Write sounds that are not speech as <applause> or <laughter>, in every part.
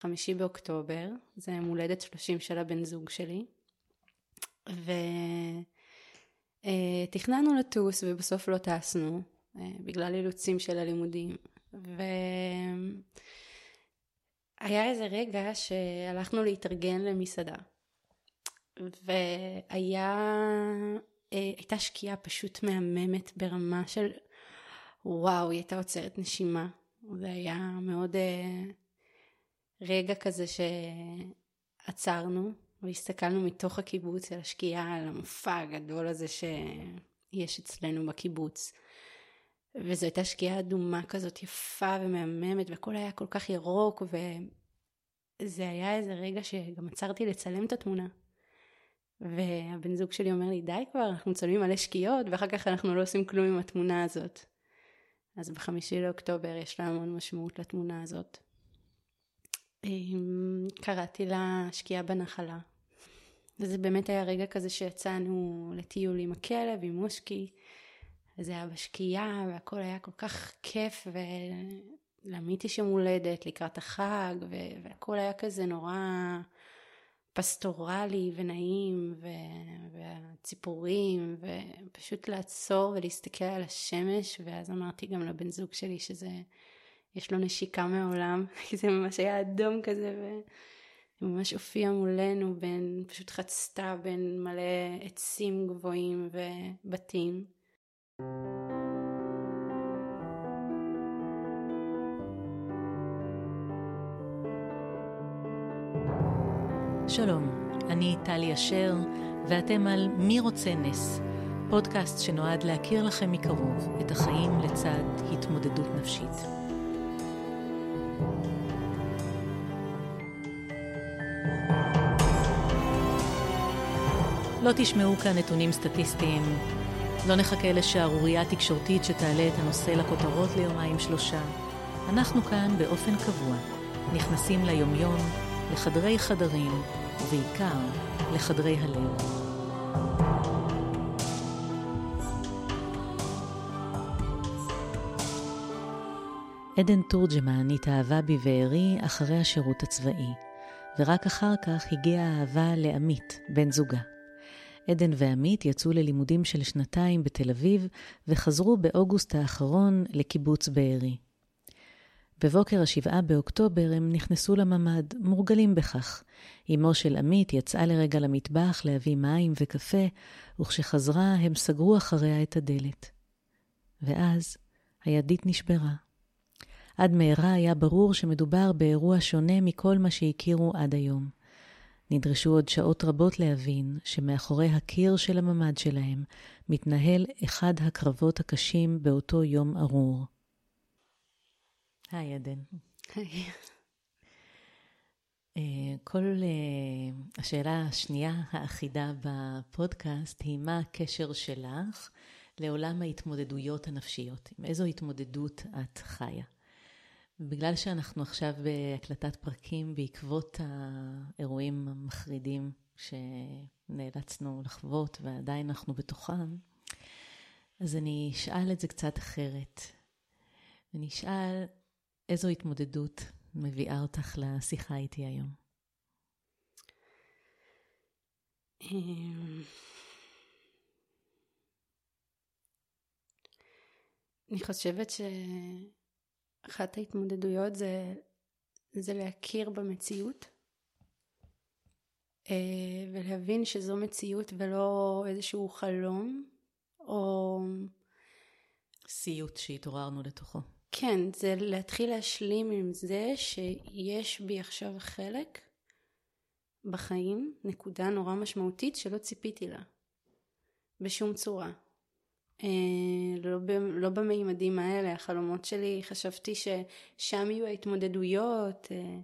חמישי באוקטובר, זה יום הולדת 30 של הבן זוג שלי, ותכננו אה, לטוס ובסוף לא טסנו, אה, בגלל אילוצים של הלימודים. והיה איזה רגע שהלכנו להתארגן למסעדה, והיה, אה, הייתה שקיעה פשוט מהממת ברמה של וואו, היא הייתה עוצרת נשימה. זה היה מאוד רגע כזה שעצרנו והסתכלנו מתוך הקיבוץ על השקיעה, על המופע הגדול הזה שיש אצלנו בקיבוץ. וזו הייתה שקיעה אדומה כזאת יפה ומהממת, והכל היה כל כך ירוק, וזה היה איזה רגע שגם עצרתי לצלם את התמונה. והבן זוג שלי אומר לי, די כבר, אנחנו מצלמים מלא שקיעות, ואחר כך אנחנו לא עושים כלום עם התמונה הזאת. אז בחמישי לאוקטובר יש לה המון משמעות לתמונה הזאת. אמ, קראתי לה שקיעה בנחלה. וזה באמת היה רגע כזה שיצאנו לטיול עם הכלב, עם מושקי, וזה היה בשקיעה, והכל היה כל כך כיף, ולעמית יש יום הולדת לקראת החג, והכל היה כזה נורא פסטורלי ונעים, ו- והציפורים, ופשוט לעצור ולהסתכל על השמש, ואז אמרתי גם לבן זוג שלי שזה... יש לו נשיקה מהעולם, <laughs> כי זה ממש היה אדום כזה, והיא ממש הופיעה מולנו בין, פשוט חצתה בין מלא עצים גבוהים ובתים. שלום, אני טלי אשר, ואתם על מי רוצה נס, פודקאסט שנועד להכיר לכם מקרוב את החיים לצד התמודדות נפשית. לא תשמעו כאן נתונים סטטיסטיים, לא נחכה לשערורייה תקשורתית שתעלה את הנושא לכותרות ליומיים שלושה. אנחנו כאן באופן קבוע, נכנסים ליומיום, לחדרי חדרים, ובעיקר לחדרי הלב. עדן תורג'מן התאהבה בבארי אחרי השירות הצבאי, ורק אחר כך הגיעה האהבה לעמית, בן זוגה. עדן ועמית יצאו ללימודים של שנתיים בתל אביב, וחזרו באוגוסט האחרון לקיבוץ בארי. בבוקר השבעה באוקטובר הם נכנסו לממ"ד, מורגלים בכך. אמו של עמית יצאה לרגע למטבח להביא מים וקפה, וכשחזרה הם סגרו אחריה את הדלת. ואז הידית נשברה. עד מהרה היה ברור שמדובר באירוע שונה מכל מה שהכירו עד היום. נדרשו עוד שעות רבות להבין שמאחורי הקיר של הממ"ד שלהם מתנהל אחד הקרבות הקשים באותו יום ארור. היי עדן. היי. אה, כל uh, השאלה השנייה האחידה בפודקאסט היא מה הקשר שלך לעולם ההתמודדויות הנפשיות? עם איזו התמודדות את חיה? בגלל שאנחנו עכשיו בהקלטת פרקים בעקבות האירועים המחרידים שנאלצנו לחוות ועדיין אנחנו בתוכם, אז אני אשאל את זה קצת אחרת. אני אשאל איזו התמודדות מביאה אותך לשיחה איתי היום. אמ, אני חושבת ש... אחת ההתמודדויות זה, זה להכיר במציאות אה, ולהבין שזו מציאות ולא איזשהו חלום או... סיוט שהתעוררנו לתוכו. כן, זה להתחיל להשלים עם זה שיש בי עכשיו חלק בחיים, נקודה נורא משמעותית שלא ציפיתי לה בשום צורה. אה, לא, לא במימדים האלה, החלומות שלי, חשבתי ששם יהיו ההתמודדויות, אה,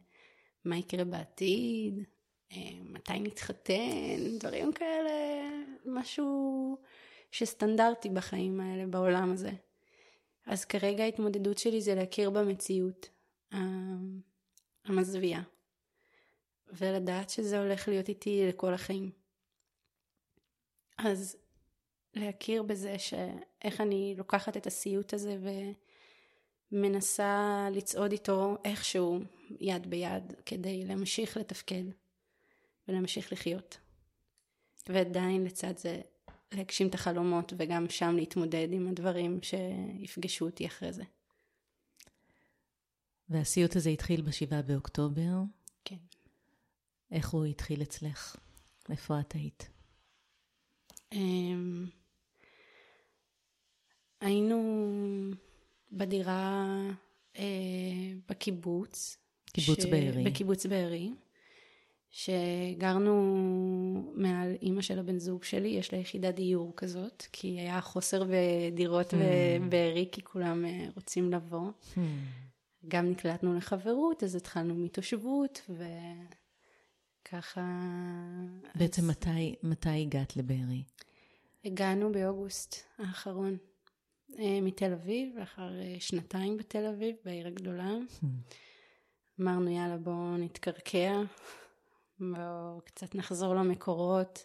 מה יקרה בעתיד, אה, מתי נתחתן, דברים כאלה, משהו שסטנדרטי בחיים האלה, בעולם הזה. אז כרגע ההתמודדות שלי זה להכיר במציאות המזוויעה, ולדעת שזה הולך להיות איתי לכל החיים. אז להכיר בזה שאיך אני לוקחת את הסיוט הזה מנסה לצעוד איתו איכשהו יד ביד כדי להמשיך לתפקד ולהמשיך לחיות. ועדיין לצד זה להגשים את החלומות וגם שם להתמודד עם הדברים שיפגשו אותי אחרי זה. והסיוט הזה התחיל בשבעה באוקטובר. כן. איך הוא התחיל אצלך? איפה את היית? אמ, היינו בדירה אה, בקיבוץ. קיבוץ ש... בארי. בקיבוץ בארי. שגרנו מעל אימא של הבן זוג שלי, יש לה יחידת דיור כזאת, כי היה חוסר בדירות mm. בארי, כי כולם אה, רוצים לבוא. Mm. גם נקלטנו לחברות, אז התחלנו מתושבות, וככה... בעצם אז... מתי, מתי הגעת לבארי? הגענו באוגוסט האחרון מתל אביב, לאחר אה, שנתיים בתל אביב, בעיר הגדולה. אמרנו, יאללה, בואו נתקרקע, בואו קצת נחזור למקורות.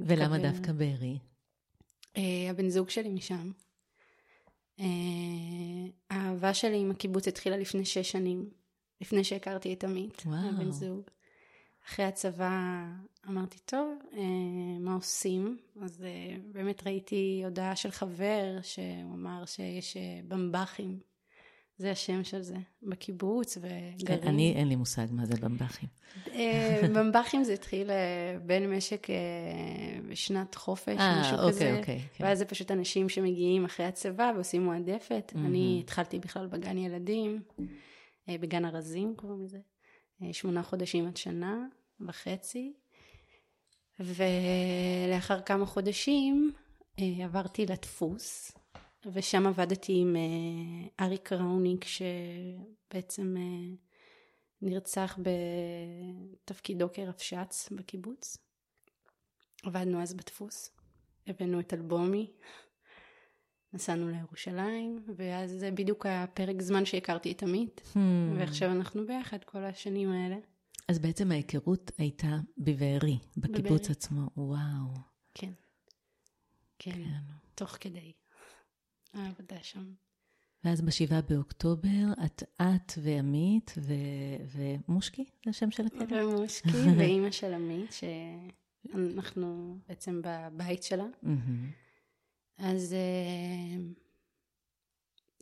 ולמה. דווקא בארי? אה, הבן זוג שלי משם. האהבה שלי עם הקיבוץ התחילה לפני שש שנים, לפני שהכרתי את עמית, הבן זוג. אחרי הצבא אמרתי, טוב, אה, מה עושים? אז אה, באמת ראיתי הודעה של חבר שהוא אמר שיש אה, במב"חים, זה השם של זה, בקיבוץ וגרים. אני, אין לי מושג מה זה במב"חים. במב"חים זה התחיל בין משק בשנת חופש, 아, משהו אוקיי, כזה. אוקיי, כן. ואז זה פשוט אנשים שמגיעים אחרי הצבא ועושים מועדפת. Mm-hmm. אני התחלתי בכלל בגן ילדים, בגן ארזים קוראים לזה. שמונה חודשים עד שנה וחצי, ולאחר כמה חודשים אה, עברתי לדפוס, ושם עבדתי עם אה, אריק ראוניק, שבעצם אה, נרצח בתפקידו כרבש"ץ בקיבוץ. עבדנו אז בדפוס, הבאנו את אלבומי, נסענו לירושלים, ואז זה בדיוק הפרק זמן שהכרתי את עמית, hmm. ועכשיו אנחנו ביחד כל השנים האלה. אז בעצם ההיכרות הייתה בבארי, בקיבוץ בבארי. עצמו, וואו. כן. כן, כן. תוך כדי העבודה שם. ואז בשבעה באוקטובר, את את ועמית ו... ומושקי, זה השם של הכלב? ומושקי <laughs> ואימא של עמית, שאנחנו בעצם בבית שלה. אז אה,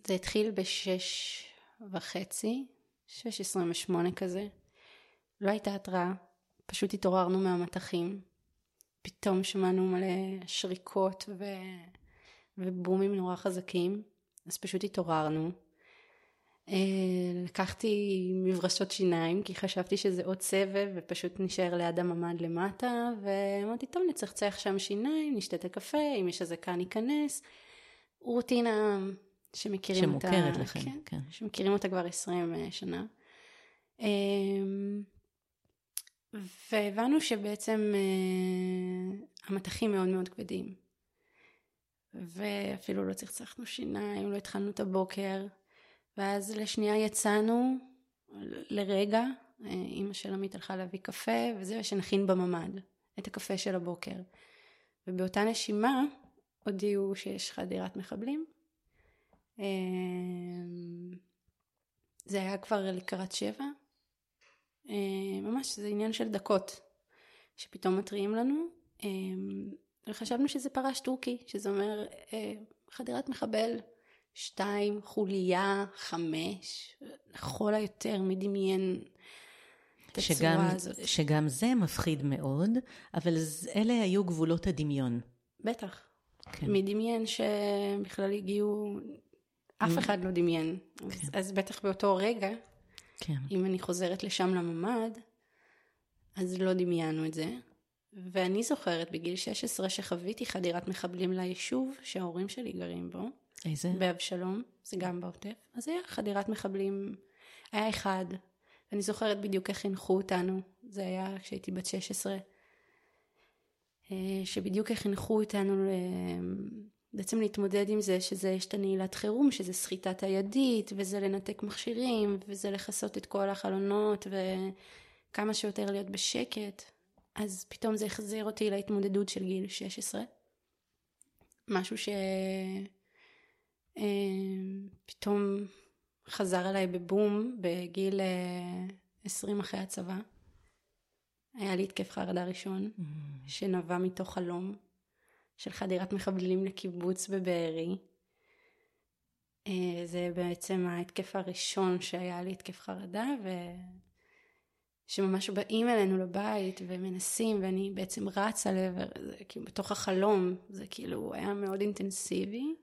זה התחיל בשש וחצי, שש עשרים ושמונה כזה. לא הייתה התראה, פשוט התעוררנו מהמטחים. פתאום שמענו מלא שריקות ו... ובומים נורא חזקים, אז פשוט התעוררנו. אה, לקחתי מברשות שיניים, כי חשבתי שזה עוד סבב, ופשוט נשאר ליד הממ"ד למטה, ואמרתי, טוב, נצחצח שם שיניים, נשתה את הקפה, אם יש אזעקה ניכנס. רוטינה שמכירים שמוכרת אותה. שמוכרת לכם, כן, כן. שמכירים אותה כבר עשרים שנה. אמ, והבנו שבעצם אה, המטחים מאוד מאוד כבדים. ואפילו לא צחצחנו שיניים, לא התחלנו את הבוקר. ואז לשנייה יצאנו לרגע, אה, אימא של עמית הלכה להביא קפה, וזה שנכין בממ"ד את הקפה של הבוקר. ובאותה נשימה הודיעו שיש חדירת מחבלים. אה, זה היה כבר לקראת שבע, אה, ממש זה עניין של דקות שפתאום מתריעים לנו וחשבנו שזה פרש טורקי שזה אומר חדירת מחבל שתיים חוליה חמש לכל היותר מדמיין את שגם, הצורה הזאת. שגם זה מפחיד מאוד אבל אלה היו גבולות הדמיון. בטח. כן. מדמיין שבכלל הגיעו אף אחד לא דמיין. כן. אז, אז בטח באותו רגע כן. אם אני חוזרת לשם לממ"ד, אז לא דמיינו את זה. ואני זוכרת בגיל 16 שחוויתי חדירת מחבלים ליישוב שההורים שלי גרים בו. איזה? באבשלום, זה גם בעוטף. אז היה חדירת מחבלים, היה אחד. אני זוכרת בדיוק איך חינכו אותנו, זה היה כשהייתי בת 16. אה, שבדיוק איך חינכו אותנו בעצם להתמודד עם זה שזה יש את הנעילת חירום, שזה סחיטת הידית, וזה לנתק מכשירים, וזה לכסות את כל החלונות, וכמה שיותר להיות בשקט. אז פתאום זה החזיר אותי להתמודדות של גיל 16. משהו שפתאום אה, חזר אליי בבום בגיל 20 אחרי הצבא. היה לי התקף חרדה ראשון, mm. שנבע מתוך חלום של חדירת מחבלים לקיבוץ בבארי. אה, זה בעצם ההתקף הראשון שהיה לי התקף חרדה, ושממש באים אלינו לבית ומנסים, ואני בעצם רצה לעבר, זה כאילו בתוך החלום, זה כאילו היה מאוד אינטנסיבי.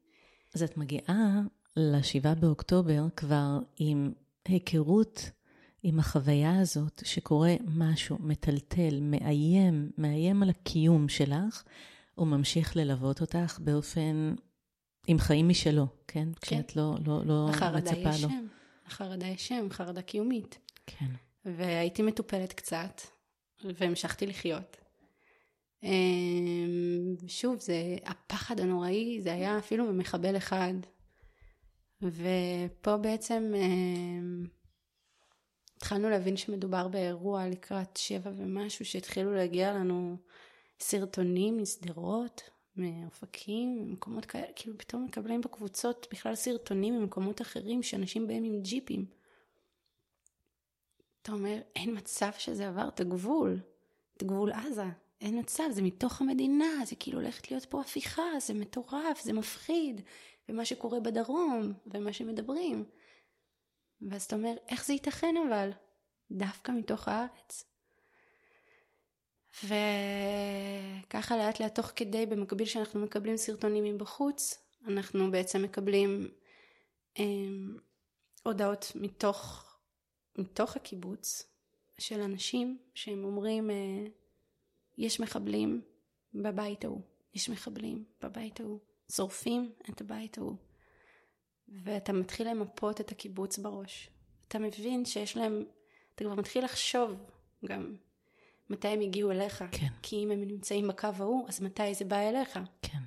אז את מגיעה לשבעה באוקטובר כבר עם היכרות עם החוויה הזאת שקורה משהו מטלטל, מאיים, מאיים על הקיום שלך, הוא ממשיך ללוות אותך באופן, עם חיים משלו, כן? כן. כשאת לא, לא, לא מצפה לו. יש שם, לחרדה יש שם, חרדה קיומית. כן. והייתי מטופלת קצת, והמשכתי לחיות. אמ, שוב, זה הפחד הנוראי, זה היה אפילו ממחבל אחד. ופה בעצם אמ, התחלנו להבין שמדובר באירוע לקראת שבע ומשהו, שהתחילו להגיע לנו סרטונים משדרות, מאופקים, ממקומות כאלה, כאילו פתאום מקבלים בקבוצות בכלל סרטונים ממקומות אחרים שאנשים באים עם ג'יפים. אתה אומר, אין מצב שזה עבר את הגבול, את גבול עזה, אין מצב, זה מתוך המדינה, זה כאילו הולכת להיות פה הפיכה, זה מטורף, זה מפחיד, ומה שקורה בדרום, ומה שמדברים. ואז אתה אומר, איך זה ייתכן אבל? דווקא מתוך הארץ. וככה לאט לאט תוך כדי, במקביל שאנחנו מקבלים סרטונים מבחוץ, אנחנו בעצם מקבלים אה, הודעות מתוך, מתוך הקיבוץ של אנשים שהם אומרים, אה, יש מחבלים בבית ההוא, יש מחבלים בבית ההוא, שורפים את הבית ההוא. ואתה מתחיל למפות את הקיבוץ בראש. אתה מבין שיש להם, אתה כבר מתחיל לחשוב גם מתי הם הגיעו אליך. כן. כי אם הם נמצאים בקו ההוא, אז מתי זה בא אליך. כן.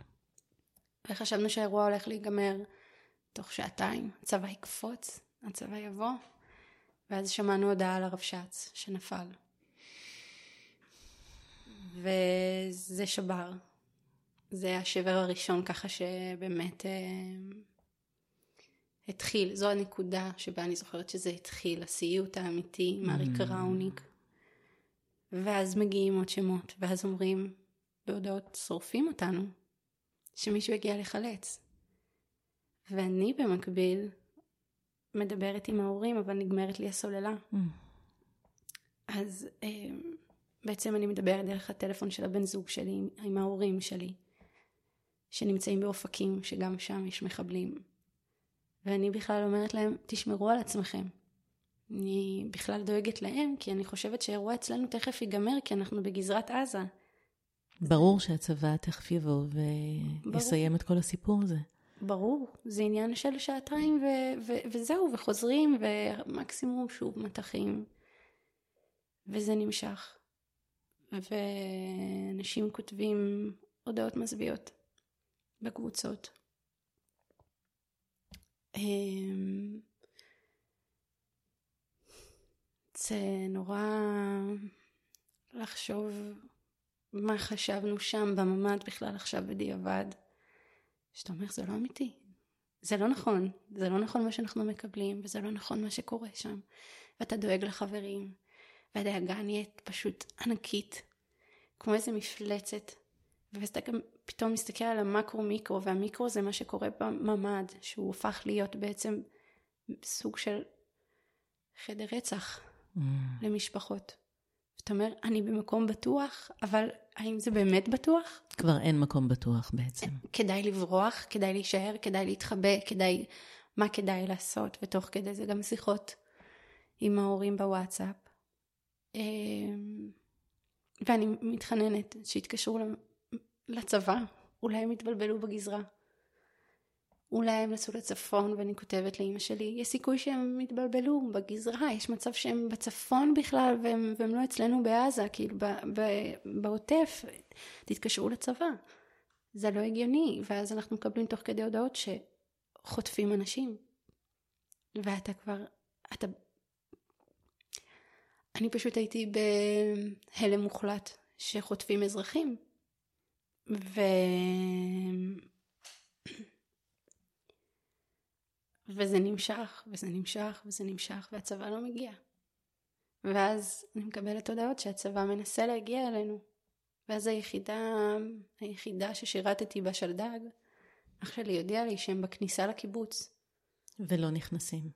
וחשבנו שהאירוע הולך להיגמר תוך שעתיים. הצבא יקפוץ, הצבא יבוא, ואז שמענו הודעה על הרבש"ץ שנפל. וזה שבר. זה השבר הראשון ככה שבאמת... אה, התחיל, זו הנקודה שבה אני זוכרת שזה התחיל, הסיוט האמיתי, מאריק mm. ראוניק. ואז מגיעים עוד שמות, ואז אומרים בהודעות שורפים אותנו, שמישהו יגיע לחלץ. ואני במקביל מדברת עם ההורים, אבל נגמרת לי הסוללה. Mm. אז אה, בעצם אני מדברת דרך הטלפון של הבן זוג שלי, עם ההורים שלי, שנמצאים באופקים, שגם שם יש מחבלים. ואני בכלל אומרת להם, תשמרו על עצמכם. אני בכלל דואגת להם, כי אני חושבת שהאירוע אצלנו תכף ייגמר, כי אנחנו בגזרת עזה. ברור שהצבא תכף יבוא ויסיים את כל הסיפור הזה. ברור, זה עניין של שעתיים ו- ו- וזהו, וחוזרים, ומקסימום שוב מטחים. וזה נמשך. ואנשים כותבים הודעות מזוויעות בקבוצות. אמ, זה נורא לחשוב מה חשבנו שם בממ"ד בכלל עכשיו בדיעבד. שאתה אומר, זה לא אמיתי. זה לא נכון. זה לא נכון מה שאנחנו מקבלים, וזה לא נכון מה שקורה שם. ואתה דואג לחברים, והדאגה נהיית פשוט ענקית, כמו איזה מפלצת. ואז אתה גם פתאום מסתכל על המקרו-מיקרו, והמיקרו זה מה שקורה בממ"ד, שהוא הופך להיות בעצם סוג של חדר רצח mm. למשפחות. אתה אומר, אני במקום בטוח, אבל האם זה באמת בטוח? כבר אין מקום בטוח בעצם. כדאי לברוח, כדאי להישאר, כדאי להתחבא, כדאי... מה כדאי לעשות, ותוך כדי זה גם שיחות עם ההורים בוואטסאפ. אמ, ואני מתחננת שיתקשרו לצבא, אולי הם התבלבלו בגזרה. אולי הם נסעו לצפון ואני כותבת לאימא שלי, יש סיכוי שהם התבלבלו בגזרה, יש מצב שהם בצפון בכלל והם, והם לא אצלנו בעזה, כאילו בעוטף, תתקשרו לצבא. זה לא הגיוני, ואז אנחנו מקבלים תוך כדי הודעות שחוטפים אנשים. ואתה כבר, אתה... אני פשוט הייתי בהלם מוחלט שחוטפים אזרחים. ו... וזה נמשך, וזה נמשך, וזה נמשך, והצבא לא מגיע. ואז אני מקבלת הודעות שהצבא מנסה להגיע אלינו. ואז היחידה, היחידה ששירתתי בשלדג, אח שלי הודיע לי שהם בכניסה לקיבוץ. ולא נכנסים.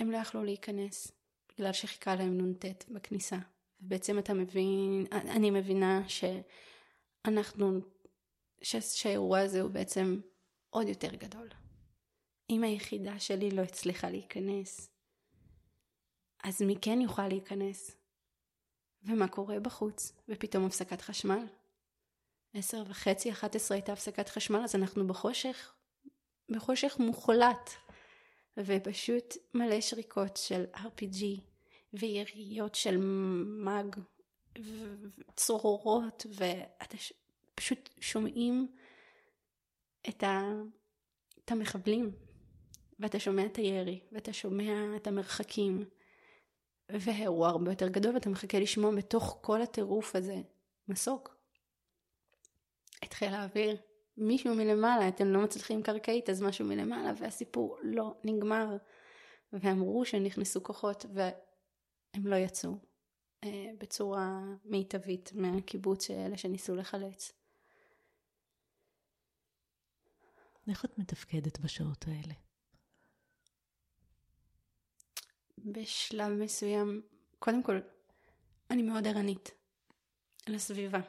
הם לא יכלו להיכנס, בגלל שחיכה להם נ"ט בכניסה. ובעצם אתה מבין, אני מבינה שאנחנו, שהאירוע הזה הוא בעצם עוד יותר גדול. אם היחידה שלי לא הצליחה להיכנס, אז מי כן יוכל להיכנס? ומה קורה בחוץ? ופתאום הפסקת חשמל. עשר וחצי, אחת עשרה הייתה הפסקת חשמל, אז אנחנו בחושך, בחושך מוחלט. ופשוט מלא שריקות של RPG, ויריות של מאג, וצרורות, ואתה ש... פשוט שומעים את, ה... את המחבלים, ואתה שומע את הירי, ואתה שומע את המרחקים, והוא הרבה יותר גדול ואתה מחכה לשמוע בתוך כל הטירוף הזה מסוק. את חיל האוויר, מישהו מלמעלה, אתם לא מצליחים קרקעית אז משהו מלמעלה והסיפור לא נגמר. ואמרו שנכנסו כוחות והם לא יצאו אה, בצורה מיטבית מהקיבוץ אלה שניסו לחלץ. איך את מתפקדת בשעות האלה? בשלב מסוים, קודם כל, אני מאוד ערנית לסביבה,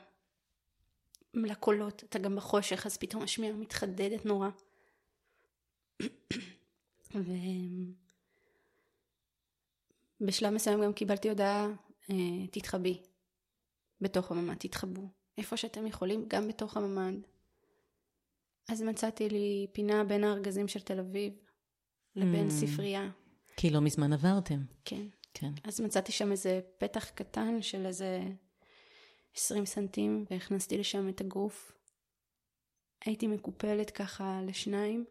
לקולות, אתה גם בחושך, אז פתאום השמיעה מתחדדת נורא. ובשלב מסוים גם קיבלתי הודעה, אה, תתחבי בתוך הממ"ד, תתחבו. איפה שאתם יכולים, גם בתוך הממ"ד. אז מצאתי לי פינה בין הארגזים של תל אביב לבין mm. ספרייה. כי לא מזמן עברתם. כן. כן. אז מצאתי שם איזה פתח קטן של איזה 20 סנטים, והכנסתי לשם את הגוף. הייתי מקופלת ככה לשניים,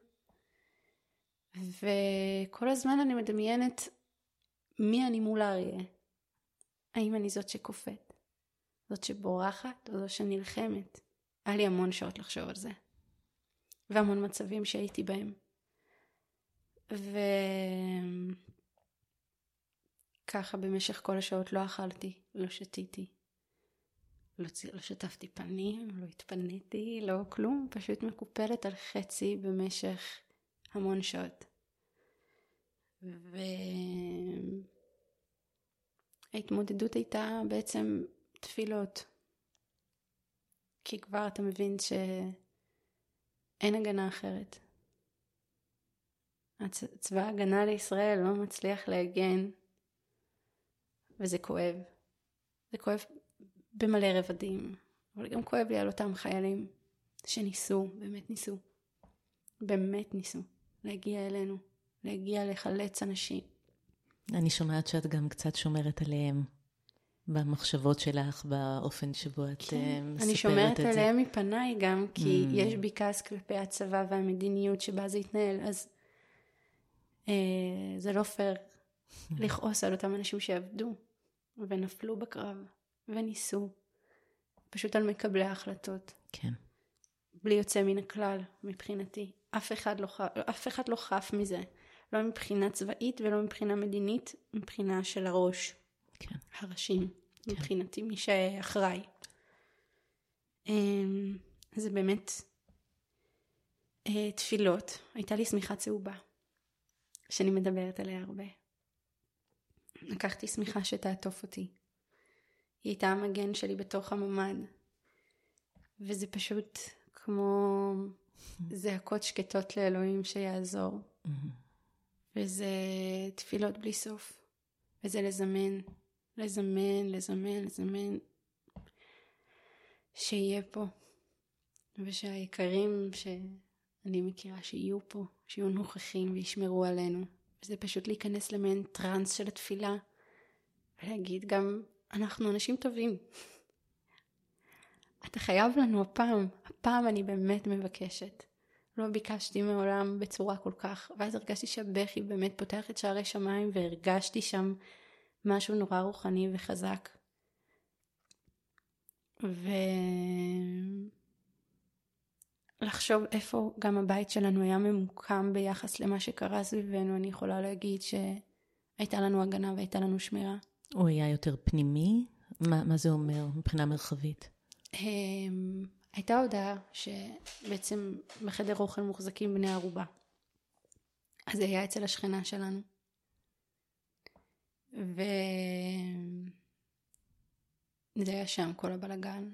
וכל הזמן אני מדמיינת מי אני מול האריה. האם אני זאת שקופאת? זאת שבורחת או זאת שנלחמת? היה לי המון שעות לחשוב על זה. והמון מצבים שהייתי בהם. וככה במשך כל השעות לא אכלתי, לא שתיתי, לא, לא שטפתי פנים, לא התפניתי, לא כלום, פשוט מקופלת על חצי במשך המון שעות. וההתמודדות הייתה בעצם תפילות. כי כבר אתה מבין שאין הגנה אחרת. צבא ההגנה לישראל לא מצליח להגן, וזה כואב. זה כואב במלא רבדים, אבל גם כואב לי על אותם חיילים שניסו, באמת ניסו, באמת ניסו להגיע אלינו, להגיע לחלץ אנשים. אני שומעת שאת גם קצת שומרת עליהם במחשבות שלך, באופן שבו את כן, uh, מספרת את זה. אני שומרת עליהם מפניי גם, כי mm. יש בי כעס כלפי הצבא והמדיניות שבה זה התנהל, אז אה, זה לא פייר לכעוס על אותם אנשים שעבדו ונפלו בקרב וניסו, פשוט על מקבלי ההחלטות. כן. בלי יוצא מן הכלל מבחינתי. אף אחד לא, אף אחד לא חף מזה. לא מבחינה צבאית ולא מבחינה מדינית, מבחינה של הראש. כן. הראשים. כן. מבחינתי מי שאחראי. אמ, זה באמת אה, תפילות. הייתה לי שמיכה צהובה. שאני מדברת עליה הרבה. לקחתי שמיכה שתעטוף אותי. היא הייתה המגן שלי בתוך הממ"ד. וזה פשוט כמו זעקות שקטות לאלוהים שיעזור. וזה תפילות בלי סוף. וזה לזמן, לזמן, לזמן, לזמן. שיהיה פה. ושהיקרים ש... אני מכירה שיהיו פה, שיהיו נוכחים וישמרו עלינו. וזה פשוט להיכנס למעין טראנס של התפילה, ולהגיד גם, אנחנו אנשים טובים. אתה חייב לנו הפעם, הפעם אני באמת מבקשת. לא ביקשתי מעולם בצורה כל כך, ואז הרגשתי שהבכי באמת פותח את שערי שמיים, והרגשתי שם משהו נורא רוחני וחזק. ו... לחשוב איפה גם הבית שלנו היה ממוקם ביחס למה שקרה סביבנו, אני יכולה להגיד שהייתה לנו הגנה והייתה לנו שמירה. הוא היה יותר פנימי? מה, מה זה אומר מבחינה מרחבית? אמ, הייתה הודעה שבעצם בחדר אוכל מוחזקים בני ערובה. אז זה היה אצל השכנה שלנו. וזה היה שם כל הבלגן,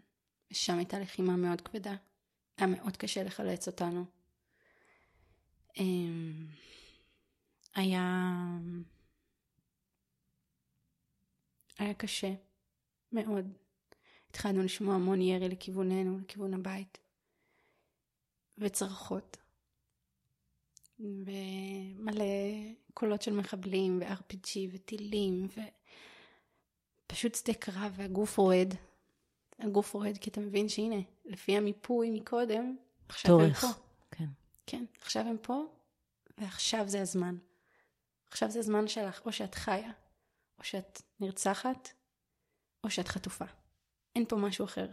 ושם הייתה לחימה מאוד כבדה. היה מאוד קשה לחלץ אותנו. אמ, היה... היה קשה, מאוד. התחלנו לשמוע המון ירי לכיווננו, לכיוון הבית. וצרחות. ומלא קולות של מחבלים, ו-RPG, וטילים, ופשוט שדה קרב, והגוף רועד. הגוף רועד, כי אתה מבין שהנה, לפי המיפוי מקודם, עכשיו תורך. הם פה. כן. כן, עכשיו הם פה, ועכשיו זה הזמן. עכשיו זה הזמן שלך, או שאת חיה, או שאת נרצחת, או שאת חטופה. אין פה משהו אחר.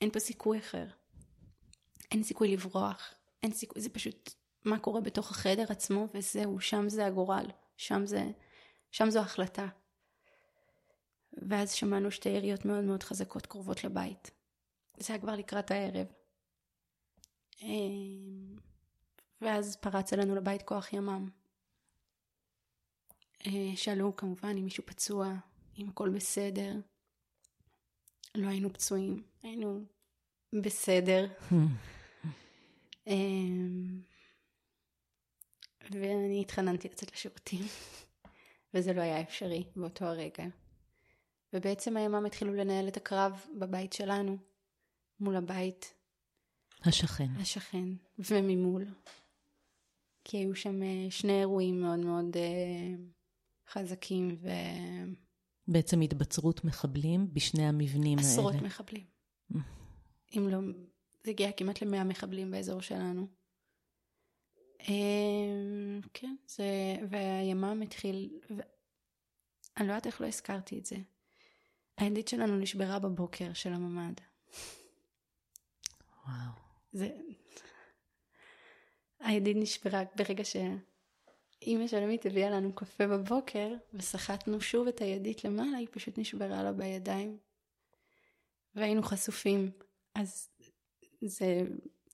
אין פה סיכוי אחר. אין סיכוי לברוח. אין סיכוי, זה פשוט מה קורה בתוך החדר עצמו, וזהו, שם זה הגורל. שם זה, שם זו החלטה. ואז שמענו שתי יריות מאוד מאוד חזקות קרובות לבית. זה היה כבר לקראת הערב. אמ, ואז פרץ אלינו לבית כוח ימ"מ. אה, שאלו כמובן אם מישהו פצוע, אם הכל בסדר. לא היינו פצועים, היינו בסדר. <laughs> אמ, ואני התחננתי לצאת לשירותים, <laughs> וזה לא היה אפשרי באותו הרגע. ובעצם הימ"מ התחילו לנהל את הקרב בבית שלנו, מול הבית השכן. השכן, וממול. כי היו שם אה, שני אירועים מאוד מאוד אה, חזקים ו... בעצם התבצרות מחבלים בשני המבנים עשרות האלה. מחבלים. אם לא, זה הגיע כמעט למאה מחבלים באזור שלנו. אמ, כן, זה, והימ"מ התחיל, ו... אני לא יודעת איך לא הזכרתי את זה. הידית שלנו נשברה בבוקר של הממ"ד. וואו. זה... הידית נשברה ברגע שאימא של עמית הביאה לנו קפה בבוקר וסחטנו שוב את הידית למעלה, היא פשוט נשברה לה בידיים. והיינו חשופים. אז זה...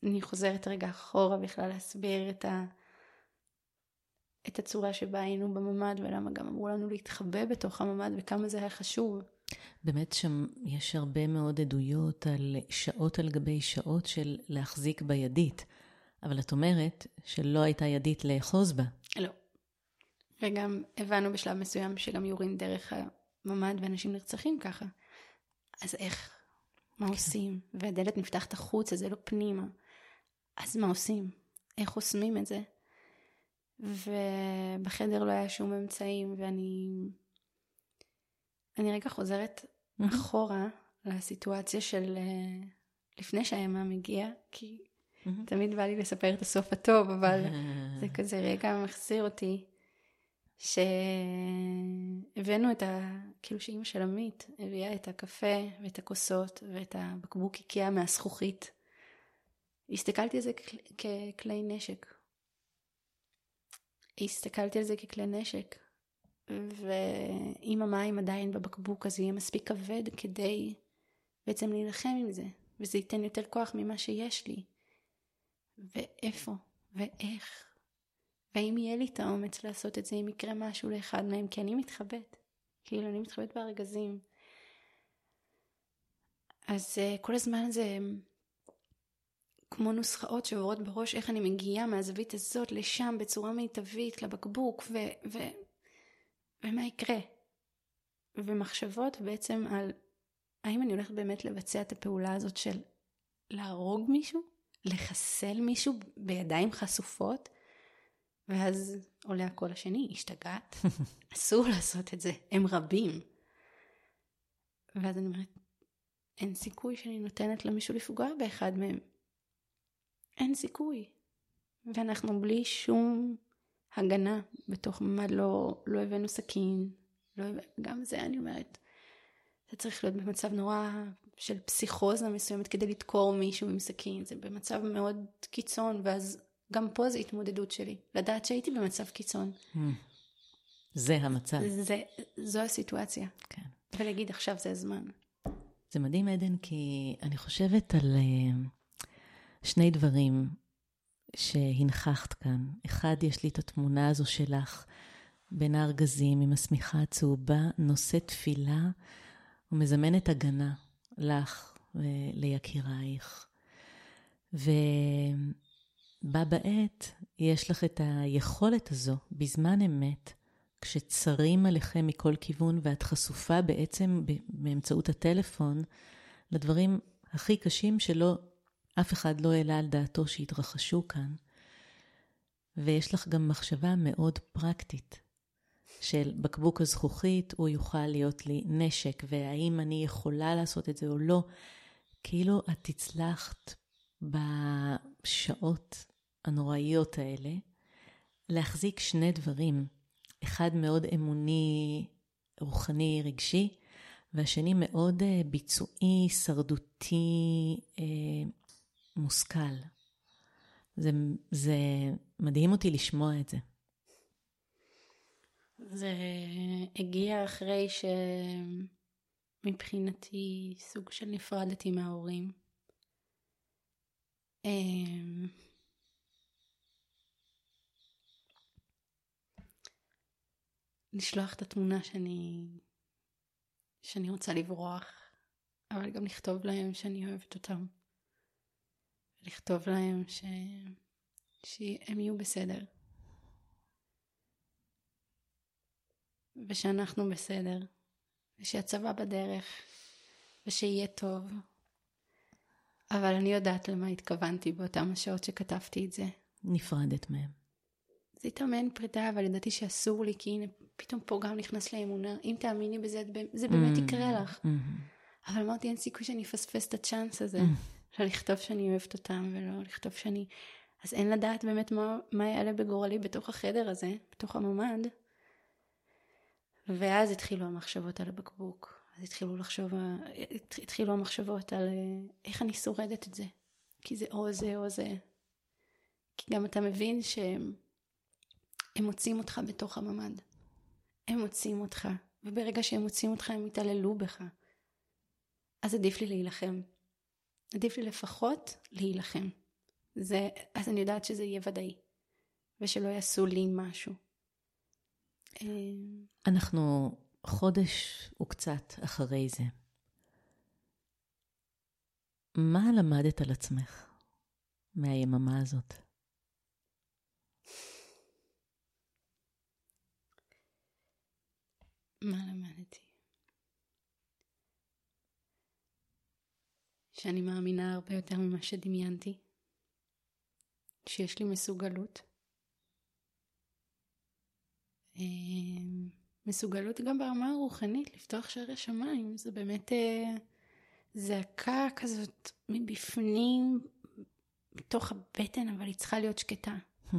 אני חוזרת רגע אחורה בכלל להסביר את, ה... את הצורה שבה היינו בממ"ד ולמה גם אמרו לנו להתחבא בתוך הממ"ד וכמה זה היה חשוב. באמת שם יש הרבה מאוד עדויות על שעות על גבי שעות של להחזיק בידית. אבל את אומרת שלא הייתה ידית לאחוז בה. וגם הבנו בשלב מסוים שגם יורים דרך הממ"ד ואנשים נרצחים ככה. אז איך? מה עושים? והדלת נפתחת החוצה, זה לא פנימה. אז מה עושים? איך חוסמים את זה? ובחדר לא היה שום אמצעים, ואני... אני רגע חוזרת אחורה לסיטואציה של אה, לפני שהימ"מ הגיע, כי תמיד בא לי לספר את הסוף הטוב, אבל זה <laughs> כזה רגע מחזיר אותי, שהבאנו את ה... כאילו שאימא של עמית הביאה את הקפה ואת הכוסות ואת הבקבוק איקאה מהזכוכית. הסתכלתי על זה ככלי נשק. הסתכלתי על זה ככלי נשק. ואם המים עדיין בבקבוק אז יהיה מספיק כבד כדי בעצם להילחם עם זה. וזה ייתן יותר כוח ממה שיש לי. ואיפה, ואיך, והאם יהיה לי את האומץ לעשות את זה אם יקרה משהו לאחד מהם, כי אני מתחבאת, כאילו אני מתחבאת בארגזים. אז uh, כל הזמן זה כמו נוסחאות שעוברות בראש, איך אני מגיעה מהזווית הזאת לשם בצורה מיטבית, לבקבוק, ו... ו... ומה יקרה? ומחשבות בעצם על האם אני הולכת באמת לבצע את הפעולה הזאת של להרוג מישהו? לחסל מישהו בידיים חשופות, ואז עולה הקול השני, השתגעת? <laughs> אסור לעשות את זה, הם רבים. ואז אני אומרת, אין סיכוי שאני נותנת למישהו לפגוע באחד מהם. אין סיכוי. ואנחנו בלי שום הגנה בתוך ממ"ד, לא, לא הבאנו סכין, לא הבא... גם זה אני אומרת, זה צריך להיות במצב נורא של פסיכוזה מסוימת כדי לדקור מישהו עם סכין, זה במצב מאוד קיצון, ואז גם פה זה התמודדות שלי, לדעת שהייתי במצב קיצון. Hmm. זה המצב. זה, זו הסיטואציה. כן. ולהגיד עכשיו זה הזמן. זה מדהים, עדן, כי אני חושבת על uh, שני דברים שהנכחת כאן. אחד, יש לי את התמונה הזו שלך בין הארגזים עם השמיכה הצהובה, נושא תפילה ומזמנת הגנה לך וליקירייך. ובה בעת יש לך את היכולת הזו, בזמן אמת, כשצרים עליכם מכל כיוון ואת חשופה בעצם באמצעות הטלפון לדברים הכי קשים שלא, אף אחד לא העלה על דעתו שהתרחשו כאן. ויש לך גם מחשבה מאוד פרקטית של בקבוק הזכוכית, הוא יוכל להיות לי נשק, והאם אני יכולה לעשות את זה או לא. כאילו את הצלחת בשעות הנוראיות האלה להחזיק שני דברים. אחד מאוד אמוני, רוחני, רגשי, והשני מאוד אה, ביצועי, שרדותי, אה, מושכל. זה, זה מדהים אותי לשמוע את זה. זה הגיע אחרי שמבחינתי סוג של נפרדתי מההורים. לשלוח את התמונה שאני, שאני רוצה לברוח, אבל גם לכתוב להם שאני אוהבת אותם. לכתוב להם ש... שהם יהיו בסדר. ושאנחנו בסדר, ושהצבא בדרך, ושיהיה טוב. אבל אני יודעת למה התכוונתי באותם השעות שכתבתי את זה. נפרדת מהם. זה התאמן פרידה, אבל ידעתי שאסור לי, כי הנה, פתאום פה גם נכנס לאמונה. אם תאמיני בזה, זה באמת mm-hmm. יקרה לך. Mm-hmm. אבל אמרתי, אין סיכוי שאני אפספס את הצ'אנס הזה. Mm-hmm. לא לכתוב שאני אוהבת אותם, ולא לכתוב שאני... אז אין לדעת באמת מה, מה יעלה בגורלי בתוך החדר הזה, בתוך הממ"ד. ואז התחילו המחשבות על הבקבוק. אז התחילו לחשוב, התחילו המחשבות על אה, איך אני שורדת את זה. כי זה או זה או זה. כי גם אתה מבין שהם מוצאים אותך בתוך הממ"ד. הם מוצאים אותך, וברגע שהם מוצאים אותך הם יתעללו בך. אז עדיף לי להילחם. עדיף לי לפחות להילחם. זה, אז אני יודעת שזה יהיה ודאי, ושלא יעשו לי משהו. אנחנו חודש וקצת אחרי זה. מה למדת על עצמך מהיממה הזאת? מה למדתי? שאני מאמינה הרבה יותר ממה שדמיינתי, שיש לי מסוגלות, אמ, מסוגלות גם ברמה הרוחנית לפתוח שערי שמיים, זה באמת אה, זעקה כזאת מבפנים, מתוך הבטן, אבל היא צריכה להיות שקטה. Hmm.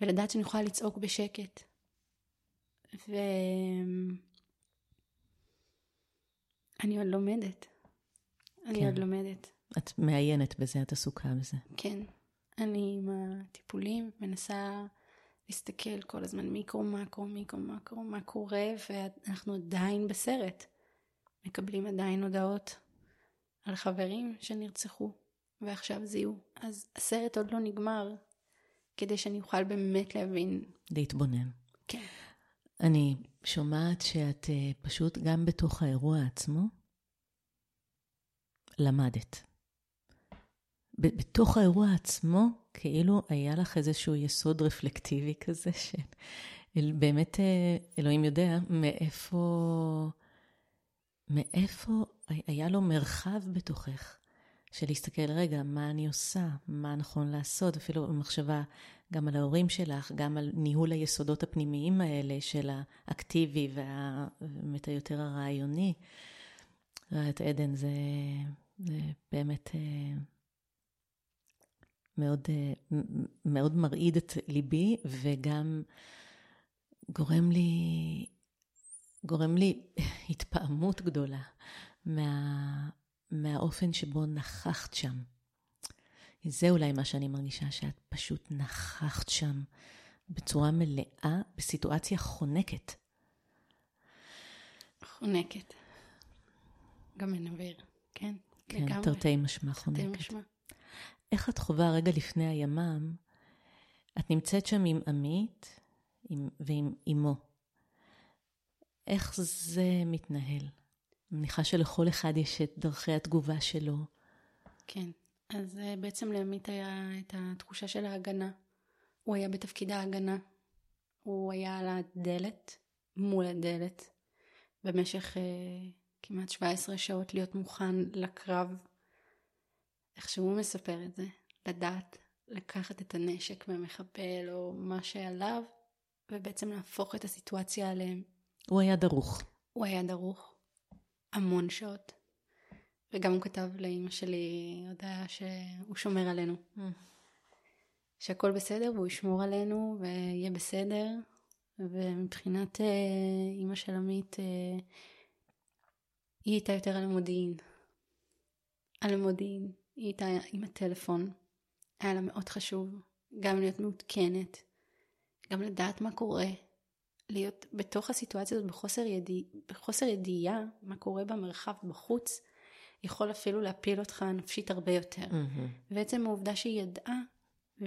ולדעת שאני יכולה לצעוק בשקט. ואני עוד לומדת. אני כן. עוד לומדת. את מעיינת בזה, את עסוקה בזה. כן. אני עם הטיפולים מנסה להסתכל כל הזמן מיקרו, מקרו, מיקרו, מקרו, מה קורה, ואנחנו עדיין בסרט. מקבלים עדיין הודעות על חברים שנרצחו, ועכשיו זיהו. אז הסרט עוד לא נגמר, כדי שאני אוכל באמת להבין. להתבונן. כן. אני שומעת שאת uh, פשוט גם בתוך האירוע עצמו למדת. בתוך האירוע עצמו, כאילו היה לך איזשהו יסוד רפלקטיבי כזה, שבאמת אה, אלוהים יודע מאיפה, מאיפה היה לו מרחב בתוכך, של להסתכל, רגע, מה אני עושה, מה נכון לעשות, אפילו במחשבה גם על ההורים שלך, גם על ניהול היסודות הפנימיים האלה של האקטיבי ובאמת היותר הרעיוני. את עדן, זה, זה באמת אה, מאוד, אה, מאוד מרעיד את ליבי, וגם גורם לי, גורם לי התפעמות גדולה מה, מהאופן שבו נכחת שם. זה אולי מה שאני מרגישה, שאת פשוט נכחת שם בצורה מלאה, בסיטואציה חונקת. חונקת. גם אין אוויר, כן? כן, לגמרי. תרתי משמע תרתי חונקת. משמע. איך את חווה רגע לפני הימ"מ, את נמצאת שם עם עמית עם, ועם אמו. איך זה מתנהל? אני מניחה שלכל אחד יש את דרכי התגובה שלו. כן. אז אה, בעצם לעמית היה את התחושה של ההגנה. הוא היה בתפקיד ההגנה. הוא היה על הדלת, מול הדלת, במשך אה, כמעט 17 שעות להיות מוכן לקרב. איך שהוא מספר את זה, לדעת לקחת את הנשק מהמחבל או מה שעליו, ובעצם להפוך את הסיטואציה עליהם. הוא היה דרוך. הוא היה דרוך המון שעות. וגם הוא כתב לאימא שלי הודעה שהוא שומר עלינו. שהכל בסדר והוא ישמור עלינו ויהיה בסדר. ומבחינת אה, אימא של עמית, אה, היא הייתה יותר על המודיעין. על המודיעין. היא הייתה עם הטלפון. היה לה מאוד חשוב גם להיות מעודכנת, גם לדעת מה קורה, להיות בתוך הסיטואציה הזאת בחוסר, ידיע, בחוסר ידיעה מה קורה במרחב בחוץ, יכול אפילו להפיל אותך נפשית הרבה יותר. ועצם העובדה שהיא ידעה, ו-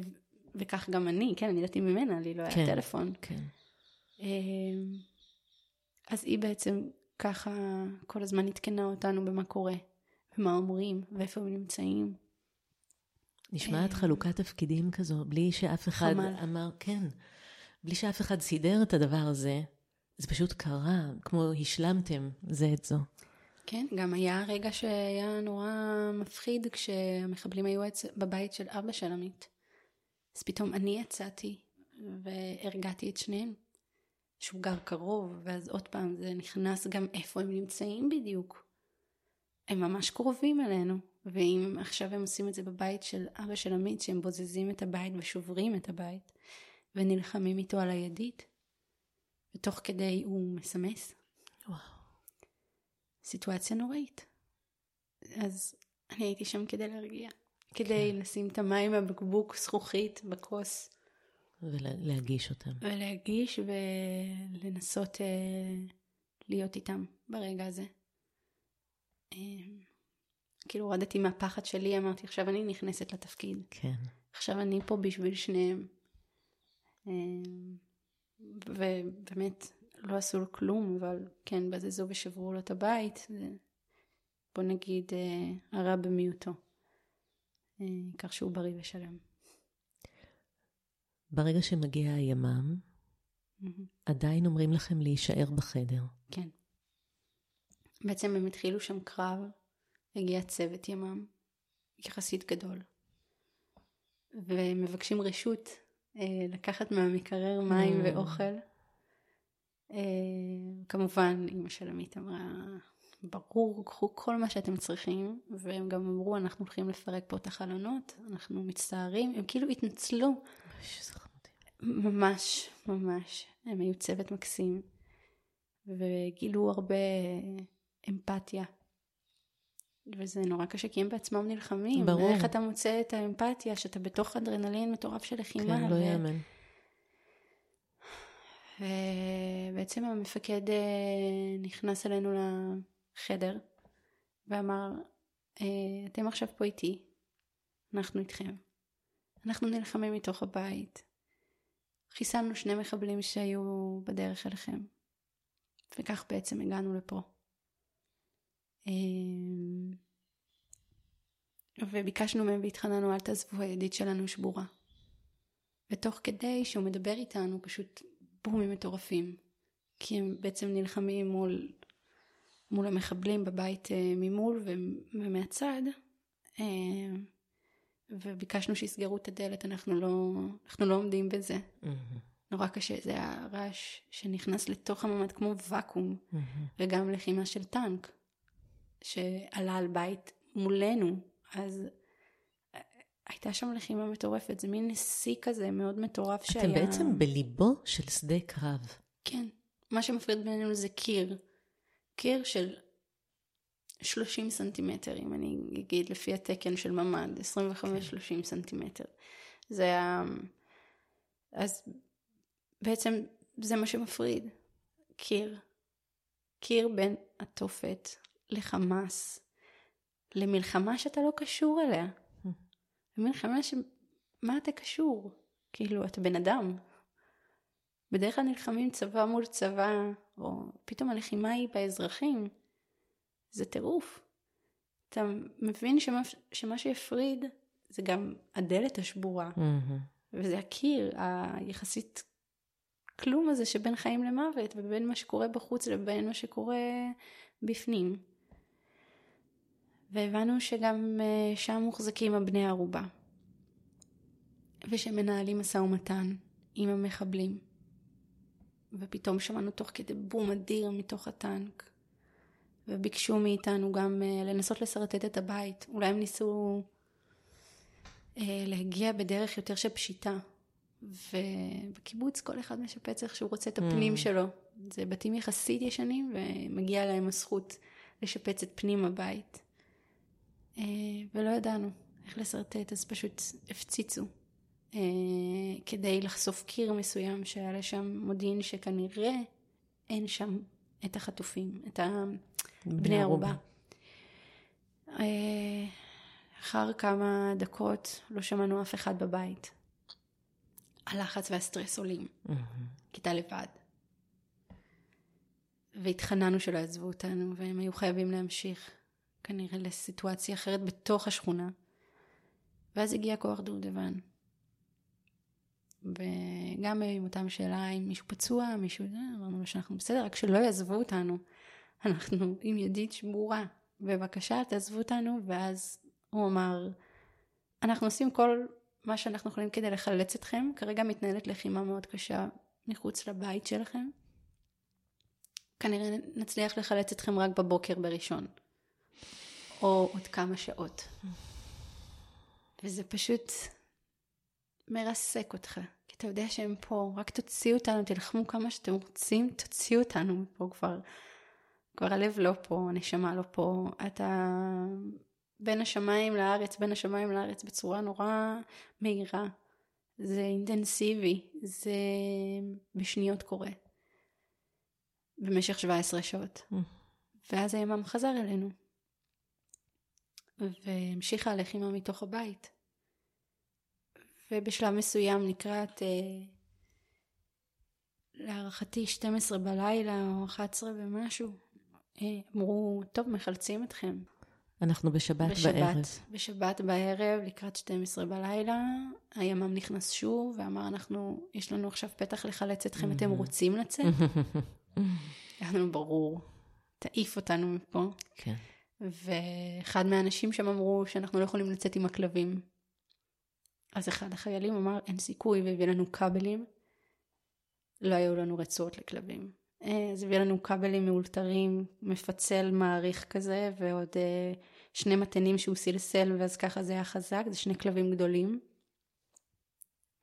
וכך גם אני, כן, אני ידעתי ממנה, לי לא היה כן. טלפון. כן. אמ, אז היא בעצם ככה כל הזמן עדכנה אותנו במה קורה, ומה אומרים, ואיפה הם נמצאים. נשמעת חלוקת תפקידים כזו, בלי שאף אחד חמ"ל. אמר, כן, בלי שאף אחד סידר את הדבר הזה, זה פשוט קרה, כמו השלמתם זה את זו. כן, גם היה רגע שהיה נורא מפחיד כשהמחבלים היו בבית של אבא של עמית. אז פתאום אני יצאתי והרגעתי את שניהם, שהוא גר קרוב, ואז עוד פעם זה נכנס גם איפה הם נמצאים בדיוק. הם ממש קרובים אלינו, ואם עכשיו הם עושים את זה בבית של אבא של עמית, שהם בוזזים את הבית ושוברים את הבית, ונלחמים איתו על הידית, ותוך כדי הוא מסמס, וואו. סיטואציה נוראית. אז אני הייתי שם כדי להרגיע. כדי כן. לשים את המים מהבקבוק זכוכית בכוס ולהגיש אותם. ולהגיש ולנסות אה, להיות איתם ברגע הזה. אה, כאילו הורדתי מהפחד שלי, אמרתי עכשיו אני נכנסת לתפקיד. כן. עכשיו אני פה בשביל שניהם. אה, ובאמת לא עשו לו כלום, אבל כן בזזו ושברו לו את הבית. זה, בוא נגיד אה, הרע במיעוטו. אה, כך שהוא בריא ושלם. ברגע שמגיע הימ"מ, מהמם. עדיין אומרים לכם להישאר בחדר. כן. בעצם הם התחילו שם קרב, הגיע צוות ימ"מ, יחסית גדול. ומבקשים רשות אה, לקחת מהמקרר מים Mm. ואוכל. אה, כמובן, אימא של עמית אמרה, ברור, קחו כל מה שאתם צריכים, והם גם אמרו, אנחנו הולכים לפרק פה את החלונות, אנחנו מצטערים, הם כאילו התנצלו. ממש, ממש. הם היו צוות מקסים, וגילו הרבה אמפתיה. וזה נורא קשה, כי הם בעצמם נלחמים. ברור. איך אתה מוצא את האמפתיה, שאתה בתוך אדרנלין מטורף של לחימה. כן, לא ו- יאמן. ובעצם המפקד אה, נכנס אלינו לחדר, ואמר, אה, אתם עכשיו פה איתי, אנחנו איתכם. אנחנו נלחמים מתוך הבית. חיסלנו שני מחבלים שהיו בדרך אליכם. וכך בעצם הגענו לפה. אמ, וביקשנו מהם והתחננו, אל תעזבו, הידית שלנו שבורה. ותוך כדי שהוא מדבר איתנו, פשוט בומים מטורפים. כי הם בעצם נלחמים מול, מול המחבלים בבית אה, ממול ומהצד. אה, וביקשנו שיסגרו את הדלת, אנחנו לא, אנחנו לא עומדים בזה. מהמם, נורא קשה, זה היה רעש שנכנס לתוך הממ"ד כמו ואקום, מהמם. וגם לחימה של טנק, שעלה על בית מולנו, אז הייתה שם לחימה מטורפת, זה מין שיא כזה מאוד מטורף שהיה... אתם בעצם בליבו של שדה קרב. כן, מה שמפריד בינינו זה קיר, קיר של, 30 סנטימטר, אם אני אגיד לפי התקן של ממ"ד, 25-30 סנטימטר. זה היה... אז בעצם זה מה שמפריד. קיר. קיר בין התופת לחמאס, למלחמה שאתה לא קשור אליה. מלחמה ש... מה אתה קשור? כאילו, אתה בן אדם. בדרך כלל נלחמים צבא מול צבא, או פתאום הלחימה היא באזרחים. זה טירוף. אתה מבין שמה, שמה שיפריד זה גם הדלת השבורה, mm-hmm. וזה הקיר היחסית כלום הזה שבין חיים למוות, ובין מה שקורה בחוץ לבין מה שקורה בפנים. והבנו שגם אה, שם מוחזקים הבני ערובה, ושמנהלים משא ומתן עם המחבלים. ופתאום שמענו תוך כדי בום אדיר מתוך הטנק. וביקשו מאיתנו גם uh, לנסות לשרטט את הבית. אולי הם ניסו uh, להגיע בדרך יותר של פשיטה. ובקיבוץ כל אחד משפץ איך שהוא רוצה את הפנים mm. שלו. זה בתים יחסית ישנים ומגיע להם הזכות לשפץ את פנים הבית. Uh, ולא ידענו איך לשרטט, אז פשוט הפציצו. Uh, כדי לחשוף קיר מסוים שהיה לשם מודיעין שכנראה אין שם את החטופים, את הבני ערובה. אה, אחר כמה דקות לא שמענו אף אחד בבית. הלחץ והסטרס עולים, כיתה לבד. והתחננו שלא יעזבו אותנו, והם היו חייבים להמשיך, כנראה לסיטואציה אחרת בתוך השכונה. ואז הגיע כוח דובדבן. וגם עם אותם שאלה אם מישהו פצוע, מישהו זה, אמרנו לו שאנחנו בסדר, רק שלא יעזבו אותנו. <laughs> אנחנו עם ידית שבורה, בבקשה תעזבו אותנו, ואז הוא אמר, אנחנו עושים כל מה שאנחנו יכולים כדי לחלץ אתכם, כרגע מתנהלת לחימה מאוד קשה מחוץ לבית שלכם. כנראה נצליח לחלץ אתכם רק בבוקר בראשון, או עוד כמה שעות. וזה פשוט מרסק אותך, כי אתה יודע שהם פה, רק תוציאו אותנו, תלחמו כמה שאתם רוצים, תוציאו אותנו מפה כבר. כבר הלב לא פה, הנשמה לא פה, אתה בין השמיים לארץ, בין השמיים לארץ בצורה נורא מהירה. זה אינטנסיבי, זה בשניות קורה. במשך 17 שעות. Mm. ואז הימ"מ חזר אלינו. והמשיכה הלחימה מתוך הבית. ובשלב מסוים לקראת, אה, להערכתי 12 בלילה או 11 ומשהו, אה, אמרו, טוב, מחלצים אתכם. אנחנו בשבת, בשבת בערב. בשבת בערב, לקראת 12 בלילה, הימ"מ נכנס שוב ואמר, אנחנו, יש לנו עכשיו פתח לחלץ אתכם, אתם רוצים לצאת? <laughs> היה לנו ברור, תעיף אותנו מפה. כן. ואחד מהאנשים שם אמרו שאנחנו לא יכולים לצאת עם הכלבים. אז אחד החיילים אמר, אין סיכוי, והביא לנו כבלים. לא היו לנו רצועות לכלבים. אז הביא לנו כבלים מאולתרים, מפצל מעריך כזה, ועוד אה, שני מתנים שהוא סלסל, ואז ככה זה היה חזק, זה שני כלבים גדולים.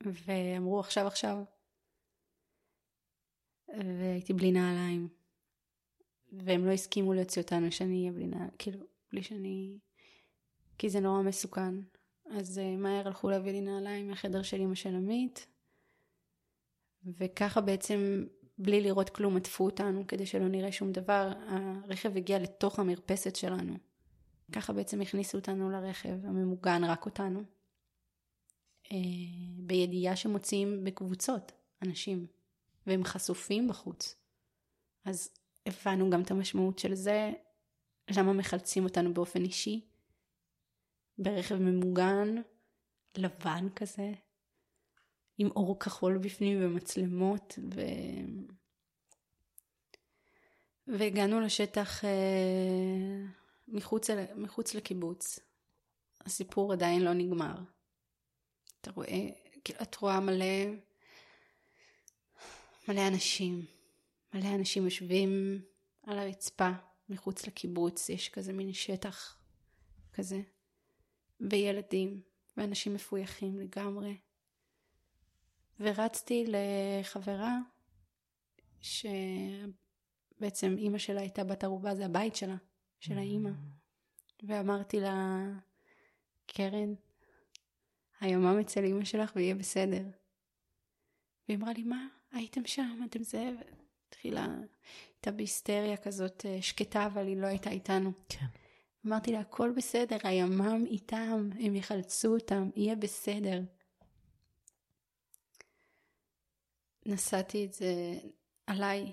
ואמרו עכשיו עכשיו. והייתי בלי נעליים. והם לא הסכימו להוציא אותנו שאני אהיה בלי נעליים, כאילו, בלי שאני... כי זה נורא מסוכן. אז uh, מהר הלכו להביא לי נעליים מהחדר של אמא של עמית, וככה בעצם, בלי לראות כלום, עטפו אותנו כדי שלא נראה שום דבר. הרכב הגיע לתוך המרפסת שלנו. ככה בעצם הכניסו אותנו לרכב הממוגן, רק אותנו. Uh, בידיעה שמוציאים בקבוצות אנשים, והם חשופים בחוץ. אז הבנו גם את המשמעות של זה, למה מחלצים אותנו באופן אישי, ברכב ממוגן, לבן כזה, עם אור כחול בפנים ומצלמות, ו... והגענו לשטח אה, מחוץ, מחוץ לקיבוץ. הסיפור עדיין לא נגמר. אתה רואה, כאילו, את רואה מלא, מלא אנשים, מלא אנשים יושבים על הרצפה מחוץ לקיבוץ, יש כזה מין שטח כזה. וילדים, ואנשים מפויחים לגמרי. ורצתי לחברה, שבעצם אימא שלה הייתה בת ערובה, זה הבית שלה, של האימא. ואמרתי לה, קרן, הימ"ם אצל אימא שלך ויהיה בסדר. והיא אמרה לי, מה? הייתם שם, אתם זה? התחילה, הייתה בהיסטריה כזאת אה, שקטה, אבל היא לא הייתה איתנו. כן. אמרתי לה, הכל בסדר, הימ"מ איתם, הם יחלצו אותם, יהיה בסדר. נשאתי את זה עליי,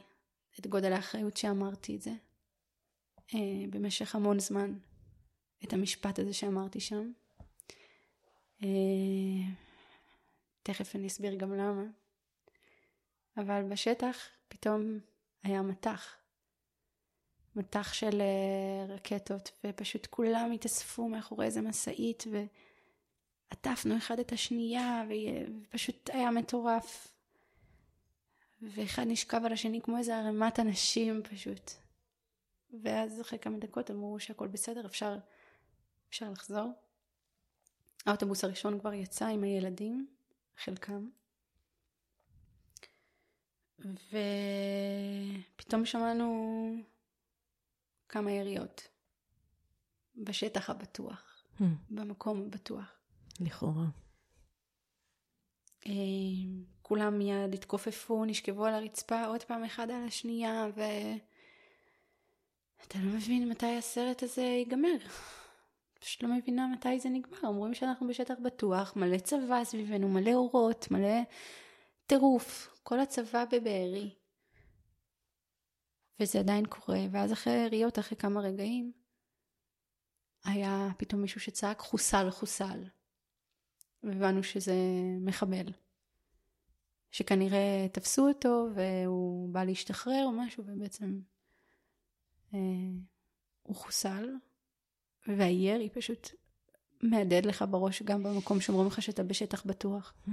את גודל האחריות שאמרתי את זה, אה, במשך המון זמן, את המשפט הזה שאמרתי שם. אה, תכף אני אסביר גם למה. אבל בשטח פתאום היה מטח. מטח של אה, רקטות, ופשוט כולם התאספו מאחורי איזה משאית, ועטפנו אחד את השנייה, ופשוט היה מטורף. ואחד נשכב על השני כמו איזה ערימת אנשים פשוט. ואז אחרי כמה דקות אמרו שהכל בסדר, אפשר, אפשר לחזור. האוטובוס הראשון כבר יצא עם הילדים, חלקם. ופתאום שמענו כמה יריות בשטח הבטוח, hmm. במקום הבטוח. לכאורה. אה, כולם מיד התכופפו, נשכבו על הרצפה עוד פעם אחד על השנייה, ואתה לא מבין מתי הסרט הזה ייגמר. פשוט לא מבינה מתי זה נגמר. אומרים שאנחנו בשטח בטוח, מלא צבא סביבנו, מלא אורות, מלא טירוף. כל הצבא בבארי. וזה עדיין קורה, ואז אחרי היריות, אחרי כמה רגעים, היה פתאום מישהו שצעק חוסל חוסל. והבנו שזה מחבל. שכנראה תפסו אותו והוא בא להשתחרר או משהו, ובעצם אה, הוא חוסל. והירי פשוט מהדהד לך בראש גם במקום שאומרים לך שאתה בשטח בטוח. Hmm.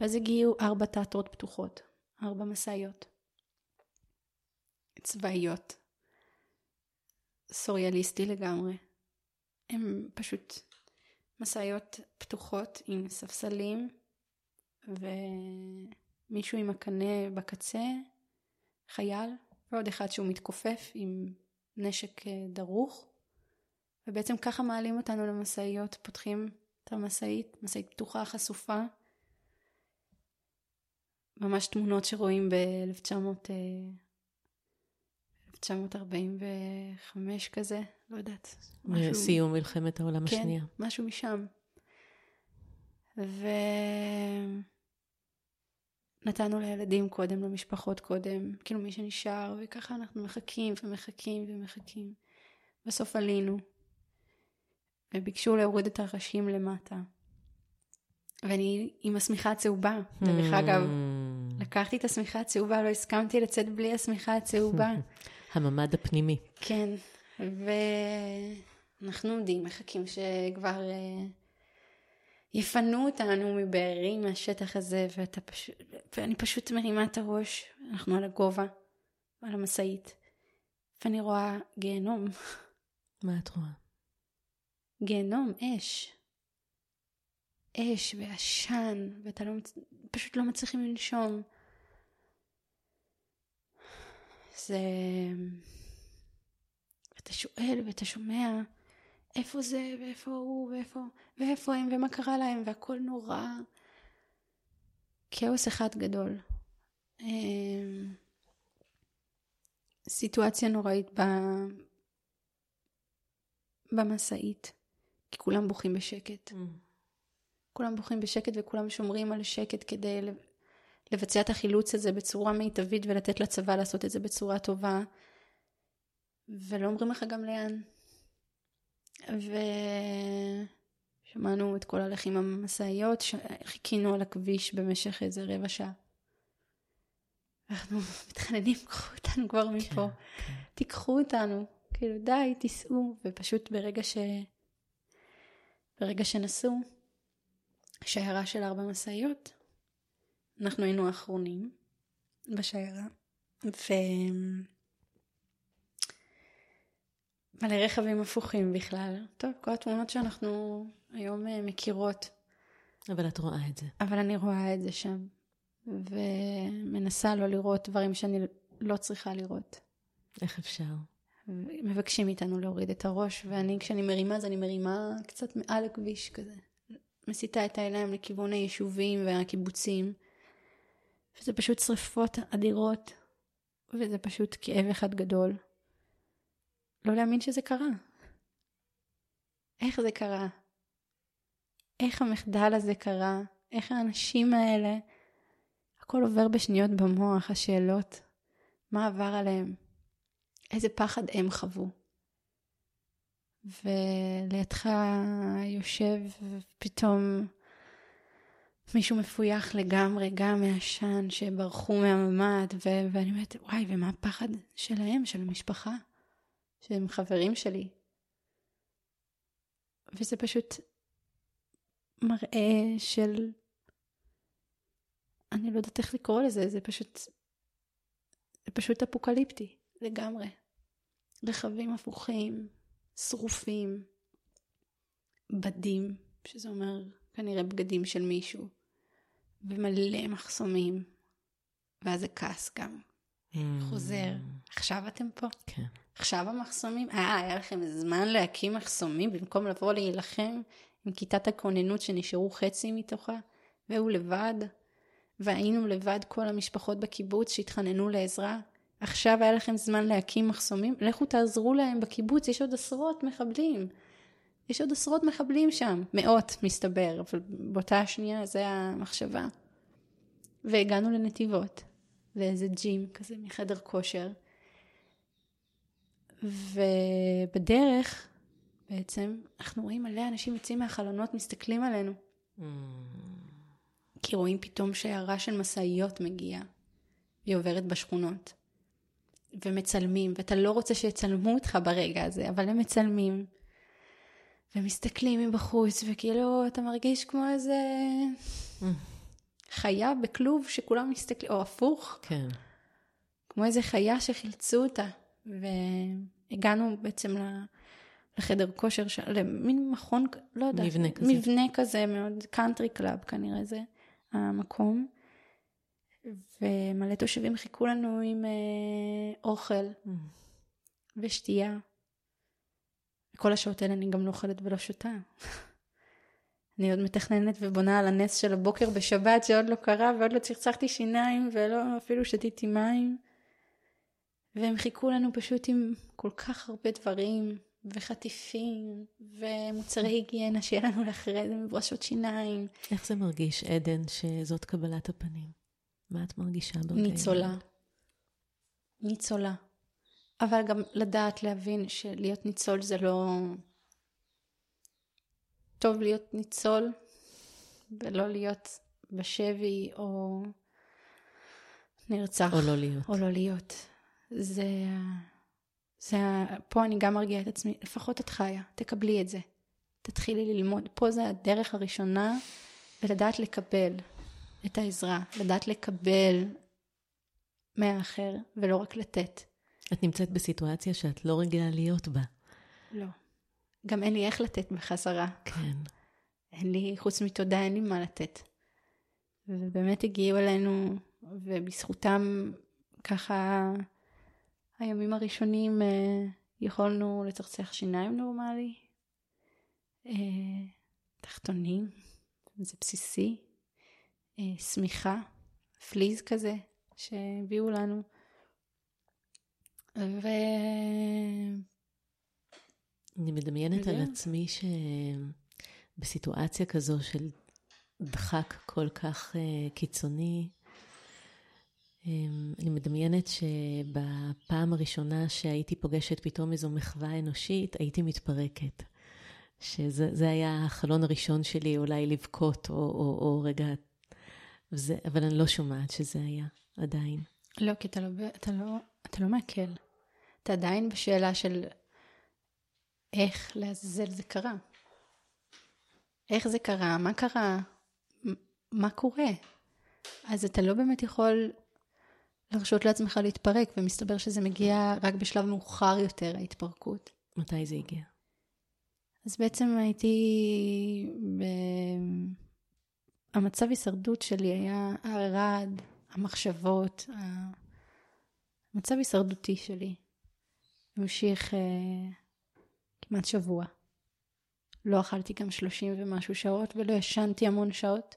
ואז הגיעו ארבע תיאטרות פתוחות, ארבע משאיות. צבאיות. סוריאליסטי לגמרי. הם פשוט משאיות פתוחות עם ספסלים ומישהו עם הקנה בקצה, חייל, ועוד אחד שהוא מתכופף עם נשק אה, דרוך. ובעצם ככה מעלים אותנו למשאיות, פותחים את המשאית, משאית פתוחה, חשופה. ממש תמונות שרואים ב-1900... 1945 כזה, לא יודעת. משהו... סיום מלחמת העולם כן, השנייה. כן, משהו משם. ונתנו לילדים קודם, למשפחות קודם, כאילו מי שנשאר, וככה אנחנו מחכים ומחכים ומחכים. בסוף עלינו, וביקשו להוריד את הראשים למטה. ואני עם השמיכה הצהובה, דרך אגב, hmm. לקחתי את השמיכה הצהובה, לא הסכמתי לצאת בלי השמיכה הצהובה. <laughs> הממד הפנימי. כן, ואנחנו עומדים, מחכים שכבר uh, יפנו אותנו מבארי, מהשטח הזה, ואתה פש... ואני פשוט מרימה את הראש, אנחנו על הגובה, על המשאית, ואני רואה גיהנום. מה את רואה? גיהנום, אש. אש ועשן, ואתה לא, פשוט לא מצליחים לנשום. זה... אתה שואל ואתה שומע איפה זה ואיפה הוא ואיפה, ואיפה הם ומה קרה להם והכל נורא. כאוס אחד גדול. אמ, סיטואציה נוראית ב... במשאית, כי כולם בוכים בשקט. Mm. כולם בוכים בשקט וכולם שומרים על שקט כדי לבצע את החילוץ הזה בצורה מיטבית ולתת לצבא לעשות את זה בצורה טובה. ולא אומרים לך גם לאן. ושמענו את כל הלכים המשאיות, חיכינו על הכביש במשך איזה רבע שעה. אנחנו <laughs> מתחננים, קחו אותנו כבר כן, מפה. כן. תיקחו אותנו. כאילו, די, תיסעו. ופשוט ברגע ש... ברגע שנסעו, שיירה של ארבע משאיות, אנחנו היינו האחרונים בשיירה, ו... מלא רכבים הפוכים בכלל. טוב, כל התמונות שאנחנו היום אה, מכירות. אבל את רואה את זה. אבל אני רואה את זה שם, ומנסה לא לראות דברים שאני לא צריכה לראות. איך אפשר? מבקשים מאיתנו להוריד את הראש, ואני, כשאני מרימה, אז אני מרימה קצת מעל הכביש כזה. מסיטה את העיניים לכיוון היישובים והקיבוצים. וזה פשוט שריפות אדירות, וזה פשוט כאב אחד גדול. לא להאמין שזה קרה. איך זה קרה? איך המחדל הזה קרה? איך האנשים האלה? הכל עובר בשניות במוח, השאלות. מה עבר עליהם? איזה פחד הם חוו. ולידך יושב ופתאום מישהו מפויח לגמרי, גם מעשן, שברחו מהממ"ד, ו- ואני אומרת, וואי, ומה הפחד שלהם, של המשפחה, שהם חברים שלי. וזה פשוט מראה של, אני לא יודעת איך לקרוא לזה, זה פשוט, זה פשוט אפוקליפטי לגמרי. רכבים הפוכים, שרופים, בדים, שזה אומר כנראה בגדים של מישהו, ומלא מחסומים, ואז זה כעס גם. Mm. חוזר, עכשיו אתם פה? כן. עכשיו המחסומים? אה, היה לכם זמן להקים מחסומים במקום לבוא להילחם עם כיתת הכוננות שנשארו חצי מתוכה, והוא לבד, והיינו לבד כל המשפחות בקיבוץ שהתחננו לעזרה. עכשיו היה לכם זמן להקים מחסומים? לכו תעזרו להם בקיבוץ, יש עוד עשרות מחבלים. יש עוד עשרות מחבלים שם, מאות מסתבר, אבל באותה השנייה זה המחשבה. והגענו לנתיבות, לאיזה ג'ים כזה מחדר כושר. ובדרך, בעצם, אנחנו רואים מלא אנשים יוצאים מהחלונות, מסתכלים עלינו. Mm. כי רואים פתאום שיירה של משאיות מגיעה, והיא עוברת בשכונות. ומצלמים, ואתה לא רוצה שיצלמו אותך ברגע הזה, אבל הם מצלמים. ומסתכלים מבחוץ, וכאילו אתה מרגיש כמו איזה חיה בכלוב שכולם מסתכלים, או הפוך. כן. כמו איזה חיה שחילצו אותה. והגענו בעצם לחדר כושר, למין מכון, לא יודעת. מבנה כזה. מבנה כזה מאוד, country club כנראה זה המקום. ומלא תושבים חיכו לנו עם אה, אוכל mm. ושתייה. כל השעות האלה אני גם לא אוכלת ולא שותה. <laughs> אני עוד מתכננת ובונה על הנס של הבוקר בשבת שעוד לא קרה ועוד לא צחצחתי שיניים ולא אפילו שתיתי מים. והם חיכו לנו פשוט עם כל כך הרבה דברים וחטיפים ומוצרי היגיינה שיהיה לנו לאחרי זה מברשות שיניים. איך זה מרגיש, עדן, שזאת קבלת הפנים? מה את מרגישה ברגעים? ניצולה. ניצולה. אבל גם לדעת להבין שלהיות ניצול זה לא... טוב להיות ניצול ולא להיות בשבי או נרצח. או לא להיות. או לא להיות. זה... זה... פה אני גם מרגיעה את עצמי, לפחות את חיה, תקבלי את זה. תתחילי ללמוד. פה זה הדרך הראשונה ולדעת לקבל. את העזרה, לדעת לקבל מהאחר ולא רק לתת. את נמצאת בסיטואציה שאת לא רגילה להיות בה. לא. גם אין לי איך לתת בחזרה. כן. אין לי, חוץ מתודה, אין לי מה לתת. ובאמת הגיעו אלינו, ובזכותם ככה הימים הראשונים אה, יכולנו לצחצח שיניים נורמלי, אה, תחתונים, זה בסיסי. אה, שמיכה, פליז כזה, שהביאו לנו. ו... אני מדמיינת על עצמי שבסיטואציה כזו של דחק כל כך uh, קיצוני, um, אני מדמיינת שבפעם הראשונה שהייתי פוגשת פתאום איזו מחווה אנושית, הייתי מתפרקת. שזה היה החלון הראשון שלי, אולי לבכות, או, או, או רגע וזה, אבל אני לא שומעת שזה היה עדיין. לא, כי אתה לא, אתה לא, אתה לא מעכל. אתה עדיין בשאלה של איך לעזאזל זה קרה. איך זה קרה, מה קרה, מה קורה. אז אתה לא באמת יכול להרשות לעצמך להתפרק, ומסתבר שזה מגיע רק בשלב מאוחר יותר, ההתפרקות. מתי זה הגיע? אז בעצם הייתי ב... המצב הישרדות שלי היה הרעד, המחשבות, המצב הישרדותי שלי. המשיך אה, כמעט שבוע. לא אכלתי גם שלושים ומשהו שעות ולא ישנתי המון שעות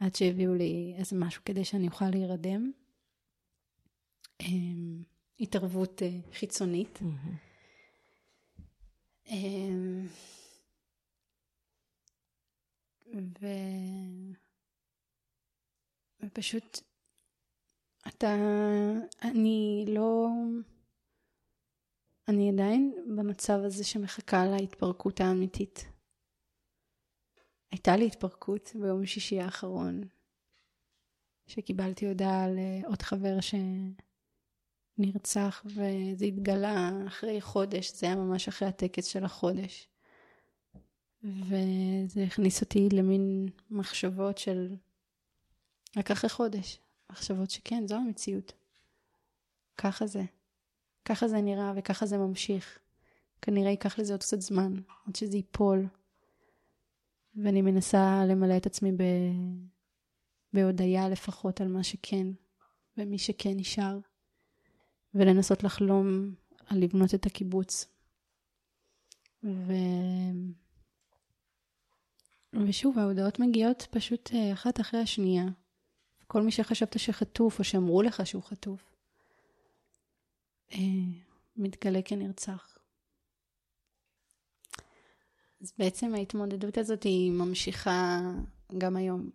עד שהביאו לי איזה משהו כדי שאני אוכל להירדם. אה, התערבות אה, חיצונית. מהמם. אמ, ו... ופשוט אתה, אני לא, אני עדיין במצב הזה שמחכה להתפרקות האמיתית. הייתה לי התפרקות ביום שישי האחרון, שקיבלתי הודעה על אה, עוד חבר שנרצח, וזה התגלה אחרי חודש, זה היה ממש אחרי הטקס של החודש. וזה הכניס אותי למין מחשבות של רק אחרי חודש. מחשבות שכן, זו המציאות. ככה זה. ככה זה נראה וככה זה ממשיך. כנראה ייקח לזה עוד קצת זמן, עד שזה ייפול. ואני מנסה למלא את עצמי ב... בהודיה לפחות על מה שכן, ומי שכן נשאר. ולנסות לחלום על לבנות את הקיבוץ. ו... ושוב, ההודעות מגיעות פשוט אה, אחת אחרי השנייה. כל מי שחשבת שחטוף, או שאמרו לך שהוא חטוף, אה, מתגלה כנרצח. אז בעצם ההתמודדות הזאת היא ממשיכה גם היום.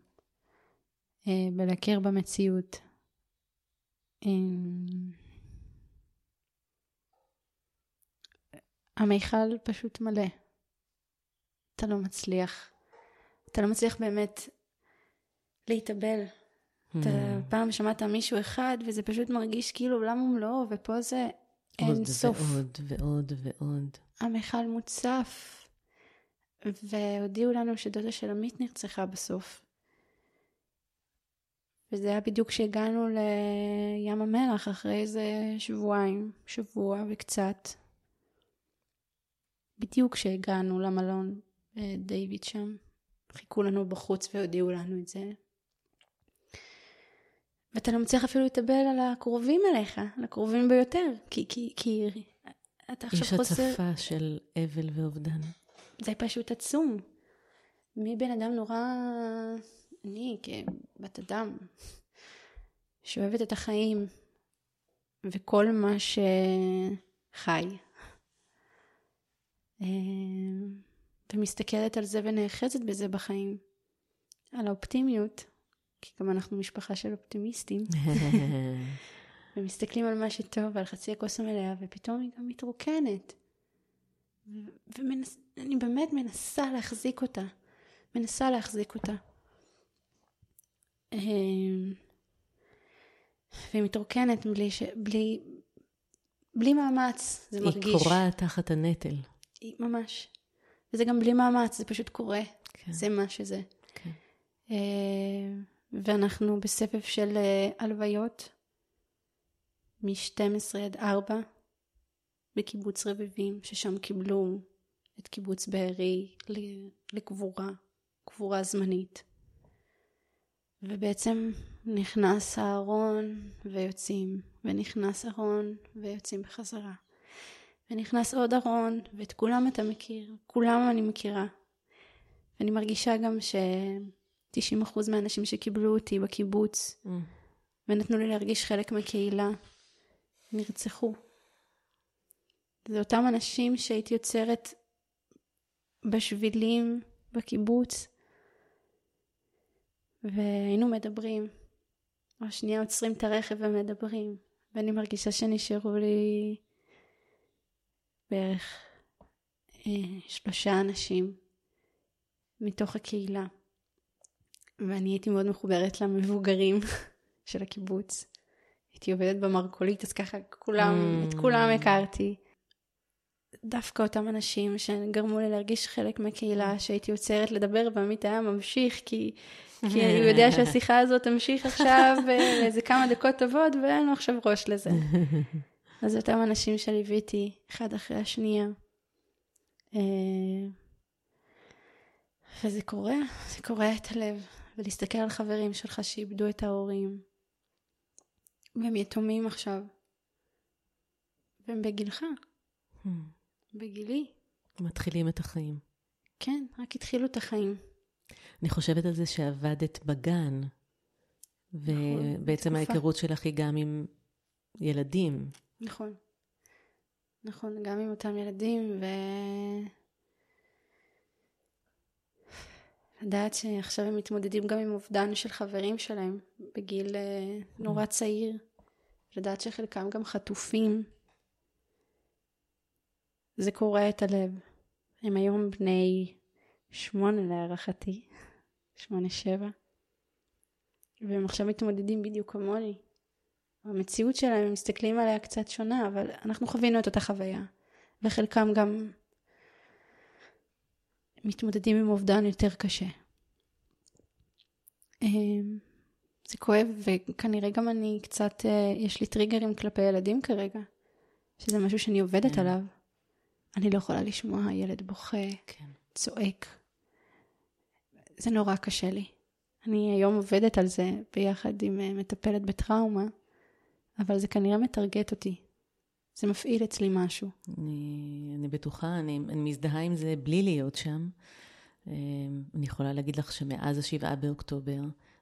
אה, בלהכיר במציאות. המיכל פשוט מלא. אתה לא מצליח. אתה לא מצליח באמת להתאבל. אתה פעם שמעת מישהו אחד, וזה פשוט מרגיש כאילו עולם ומלואו, ופה זה אין עוד סוף. ועוד ועוד ועוד. המיכל מוצף, והודיעו לנו שדודה של עמית נרצחה בסוף. וזה היה בדיוק כשהגענו לים המלח, אחרי איזה שבועיים, שבוע וקצת. בדיוק כשהגענו למלון, אה, דיוויד שם. חיכו לנו בחוץ והודיעו לנו את זה. ואתה לא מצליח אפילו להתאבל על הקרובים אליך, על הקרובים ביותר, כי, כי, כי אתה עכשיו יש חוסר... הצפה של אבל ואובדן. זה פשוט עצום. מי בן אדם נורא... אני כבת אדם, שאוהבת את החיים, וכל מה שחי. אה, ומסתכלת על זה ונאחזת בזה בחיים. על האופטימיות, כי גם אנחנו משפחה של אופטימיסטים, <laughs> ומסתכלים על מה שטוב ועל חצי הכוס המלאה, ופתאום היא גם מתרוקנת. ואני באמת מנסה להחזיק אותה. מנסה להחזיק אותה. אמ, והיא מתרוקנת בלי, ש... בלי... בלי מאמץ, זה מרגיש. היא קורעת תחת הנטל. היא ממש. וזה גם בלי מאמץ, זה פשוט קורה. כן. זה מה שזה. כן. אה, ואנחנו בסבב של אה, הלוויות מ-12 עד 4 בקיבוץ רביבים, ששם קיבלו את קיבוץ בארי לקבורה, קבורה זמנית. ובעצם נכנס הארון ויוצאים, ונכנס ארון ויוצאים בחזרה. ונכנס עוד ארון, ואת כולם אתה מכיר, כולם אני מכירה. ואני מרגישה גם ש-90% מהאנשים שקיבלו אותי בקיבוץ, Mm. ונתנו לי להרגיש חלק מהקהילה, נרצחו. זה אותם אנשים שהייתי יוצרת בשבילים, בקיבוץ, והיינו מדברים. או שנייה עוצרים את הרכב ומדברים, ואני מרגישה שנשארו לי בערך אה, שלושה אנשים מתוך הקהילה. ואני הייתי מאוד מחוברת למבוגרים <laughs> של הקיבוץ. הייתי עובדת במרכולית, אז ככה כולם, Mm. את כולם הכרתי. דווקא אותם אנשים שגרמו לי להרגיש חלק מהקהילה, שהייתי עוצרת לדבר, ועמית היה ממשיך, כי, כי <laughs> הוא יודע שהשיחה הזאת תמשיך עכשיו אה, איזה כמה דקות טובות, ואין לו עכשיו ראש לזה. <laughs> אז אותם אנשים שליוויתי אחד אחרי השנייה. אה, וזה קורה, זה קורע את הלב. ולהסתכל על חברים שלך שאיבדו את ההורים, והם יתומים עכשיו, והם בגילך, Hmm. בגילי. מתחילים את החיים. כן, רק התחילו את החיים. אני חושבת על זה שעבדת בגן, ובעצם נכון, ההיכרות שלך היא גם עם ילדים. נכון. נכון, גם עם אותם ילדים, ו... לדעת שעכשיו הם מתמודדים גם עם אובדן של חברים שלהם בגיל אה, נורא צעיר. לדעת שחלקם גם חטופים. זה קורע את הלב. הם היום בני שמונה להערכתי, שמונה שבע, והם עכשיו מתמודדים בדיוק כמוני. המציאות שלהם, הם מסתכלים עליה קצת שונה, אבל אנחנו חווינו את אותה חוויה. וחלקם גם מתמודדים עם אובדן יותר קשה. אמ, זה כואב, וכנראה גם אני קצת, אה, יש לי טריגרים כלפי ילדים כרגע, שזה משהו שאני עובדת כן. עליו. אני לא יכולה לשמוע ילד בוכה, כן. צועק. זה נורא קשה לי. אני היום עובדת על זה ביחד עם אה, מטפלת בטראומה, אבל זה כנראה מטרגט אותי. זה מפעיל אצלי משהו. אני, אני בטוחה, אני, אני מזדהה עם זה בלי להיות שם. אה, אני יכולה להגיד לך שמאז השבעה באוקטובר,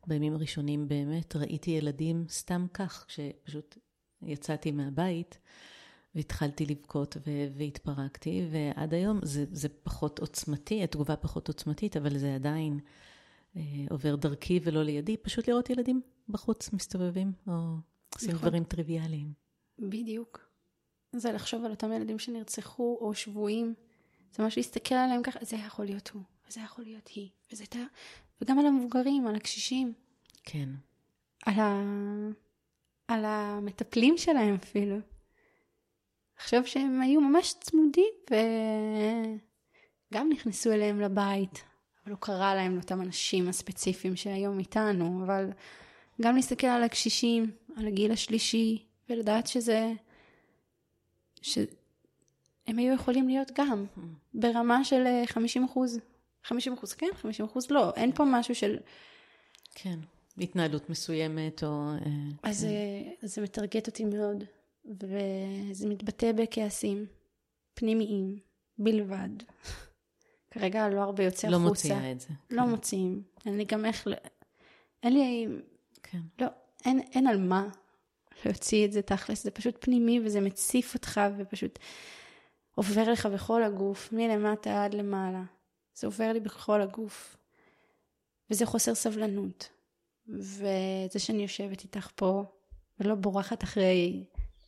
בימים הראשונים באמת ראיתי ילדים סתם כך, כשפשוט יצאתי מהבית והתחלתי לבכות ו- והתפרקתי, ועד היום זה, זה פחות עוצמתי, התגובה פחות עוצמתית, אבל זה עדיין אה, עובר דרכי ולא לידי, פשוט לראות ילדים בחוץ מסתובבים, או עושים נכון. דברים טריוויאליים. בדיוק. זה לחשוב על אותם ילדים שנרצחו או שבויים. זה ממש להסתכל עליהם ככה, זה יכול להיות הוא, וזה יכול להיות היא, וזה הייתה... וגם על המבוגרים, על הקשישים, כן. על, ה... על המטפלים שלהם אפילו. לחשוב שהם היו ממש צמודים וגם נכנסו אליהם לבית, אבל לא קרה להם לאותם אנשים הספציפיים שהיום איתנו, אבל גם להסתכל על הקשישים, על הגיל השלישי, ולדעת שזה... שהם היו יכולים להיות גם ברמה של אה, 50 אחוז. 50 אחוז כן, 50 אחוז לא. אין פה משהו של... כן, התנהלות מסוימת או... אה, אז כן. אה, אז זה מטרגט אותי מאוד, וזה מתבטא בכעסים פנימיים בלבד. <laughs> כרגע לא הרבה יוצא לא החוצה. מוציאה את זה. לא כן, מוציאים. אין לי גם איך... אין לי... כן. לא, אין, אין על מה להוציא את זה תכלס, זה פשוט פנימי וזה מציף אותך ופשוט עובר לך בכל הגוף, מלמטה עד למעלה. זה עובר לי בכל הגוף. וזה חוסר סבלנות. וזה שאני יושבת איתך פה ולא בורחת אחרי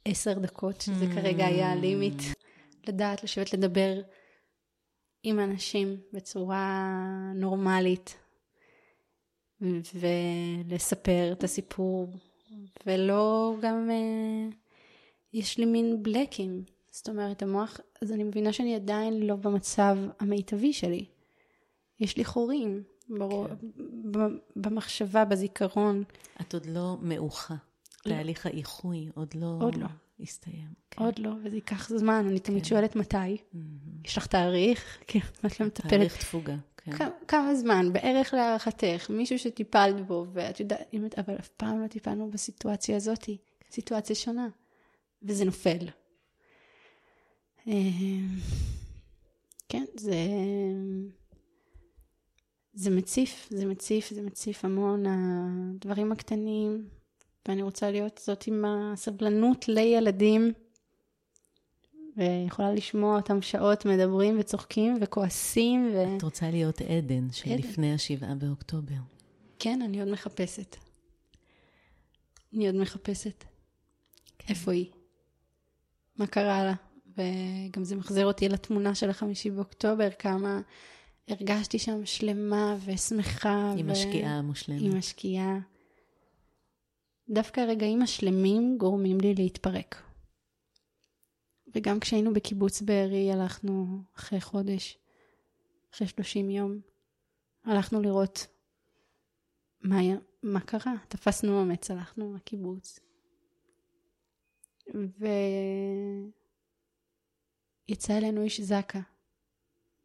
עשר דקות, שזה Mm. כרגע היה הלימיט, לדעת לשבת לדבר עם אנשים בצורה נורמלית, ולספר את הסיפור, ולא גם, אה, יש לי מין בלקים, זאת אומרת המוח, אז אני מבינה שאני עדיין לא במצב המיטבי שלי. יש לי חורים ברור, ב- במחשבה, בזיכרון, את עוד לא מאוחה. לא. תהליך האיחוי עוד לא... עוד לא. הסתיים. כן. עוד לא, וזה ייקח זמן, אני תמיד כן. שואלת מתי. מהמם. יש לך תאריך? כן, את לא מטפלת. תהליך תפוגה, כן. כמה, כמה זמן, בערך להערכתך, מישהו שטיפלת בו, ואת יודעת, אבל אף פעם לא טיפלנו בסיטואציה הזאת, סיטואציה שונה, וזה נופל. אמ, כן, זה... זה מציף, זה מציף, זה מציף המון הדברים הקטנים, ואני רוצה להיות זאת עם הסבלנות לילדים, ויכולה לשמוע אותם שעות מדברים וצוחקים וכועסים, ו... את רוצה להיות עדן עדן. שלפני השבעה באוקטובר. כן, אני עוד מחפשת. אני עוד מחפשת. כן. איפה היא? מה קרה לה? וגם זה מחזיר אותי לתמונה של החמישי באוקטובר, כמה הרגשתי שם שלמה ושמחה. היא ו- משקיעה המושלמת. היא משקיעה. דווקא הרגעים השלמים גורמים לי להתפרק. וגם כשהיינו בקיבוץ בארי הלכנו אחרי חודש, אחרי 30 יום, הלכנו לראות מה, מה קרה. תפסנו אומץ, הלכנו לקיבוץ. ויצא אלינו איש זקה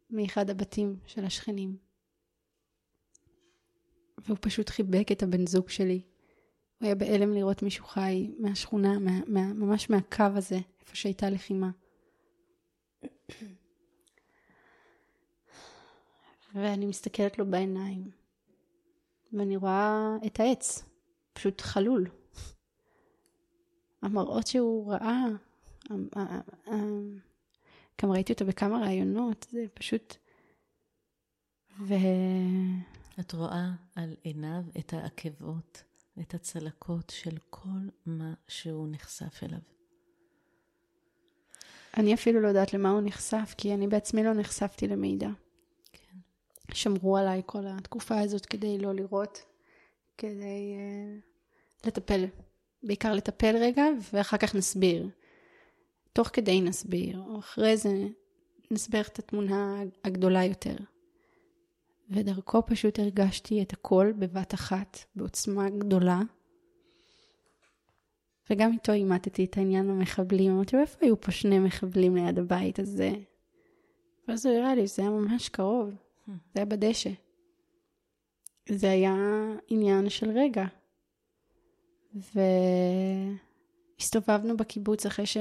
מאחד הבתים של השכנים. והוא פשוט חיבק את הבן זוג שלי. הוא היה בהלם לראות מישהו חי מהשכונה, מה, מה, ממש מהקו הזה, איפה שהייתה לחימה. ואני מסתכלת לו בעיניים, ואני רואה את העץ, פשוט חלול. המראות שהוא ראה, גם ראיתי אותו בכמה ראיונות, זה פשוט... ו... את רואה על עיניו את העקבות, את הצלקות של כל מה שהוא נחשף אליו. אני אפילו לא יודעת למה הוא נחשף, כי אני בעצמי לא נחשפתי למידע. כן. שמרו עליי כל התקופה הזאת כדי לא לראות, כדי uh, לטפל. בעיקר לטפל רגע, ואחר כך נסביר. תוך כדי נסביר, או אחרי זה נסביר את התמונה הגדולה יותר. ודרכו פשוט הרגשתי את הכל בבת אחת, בעוצמה גדולה. וגם איתו אימתתי את העניין המחבלים. אמרתי לו, איפה היו פה שני מחבלים ליד הבית הזה? ואז הוא הראה לי, זה היה ממש קרוב. זה היה בדשא. זה היה עניין של רגע. והסתובבנו בקיבוץ אחרי ש...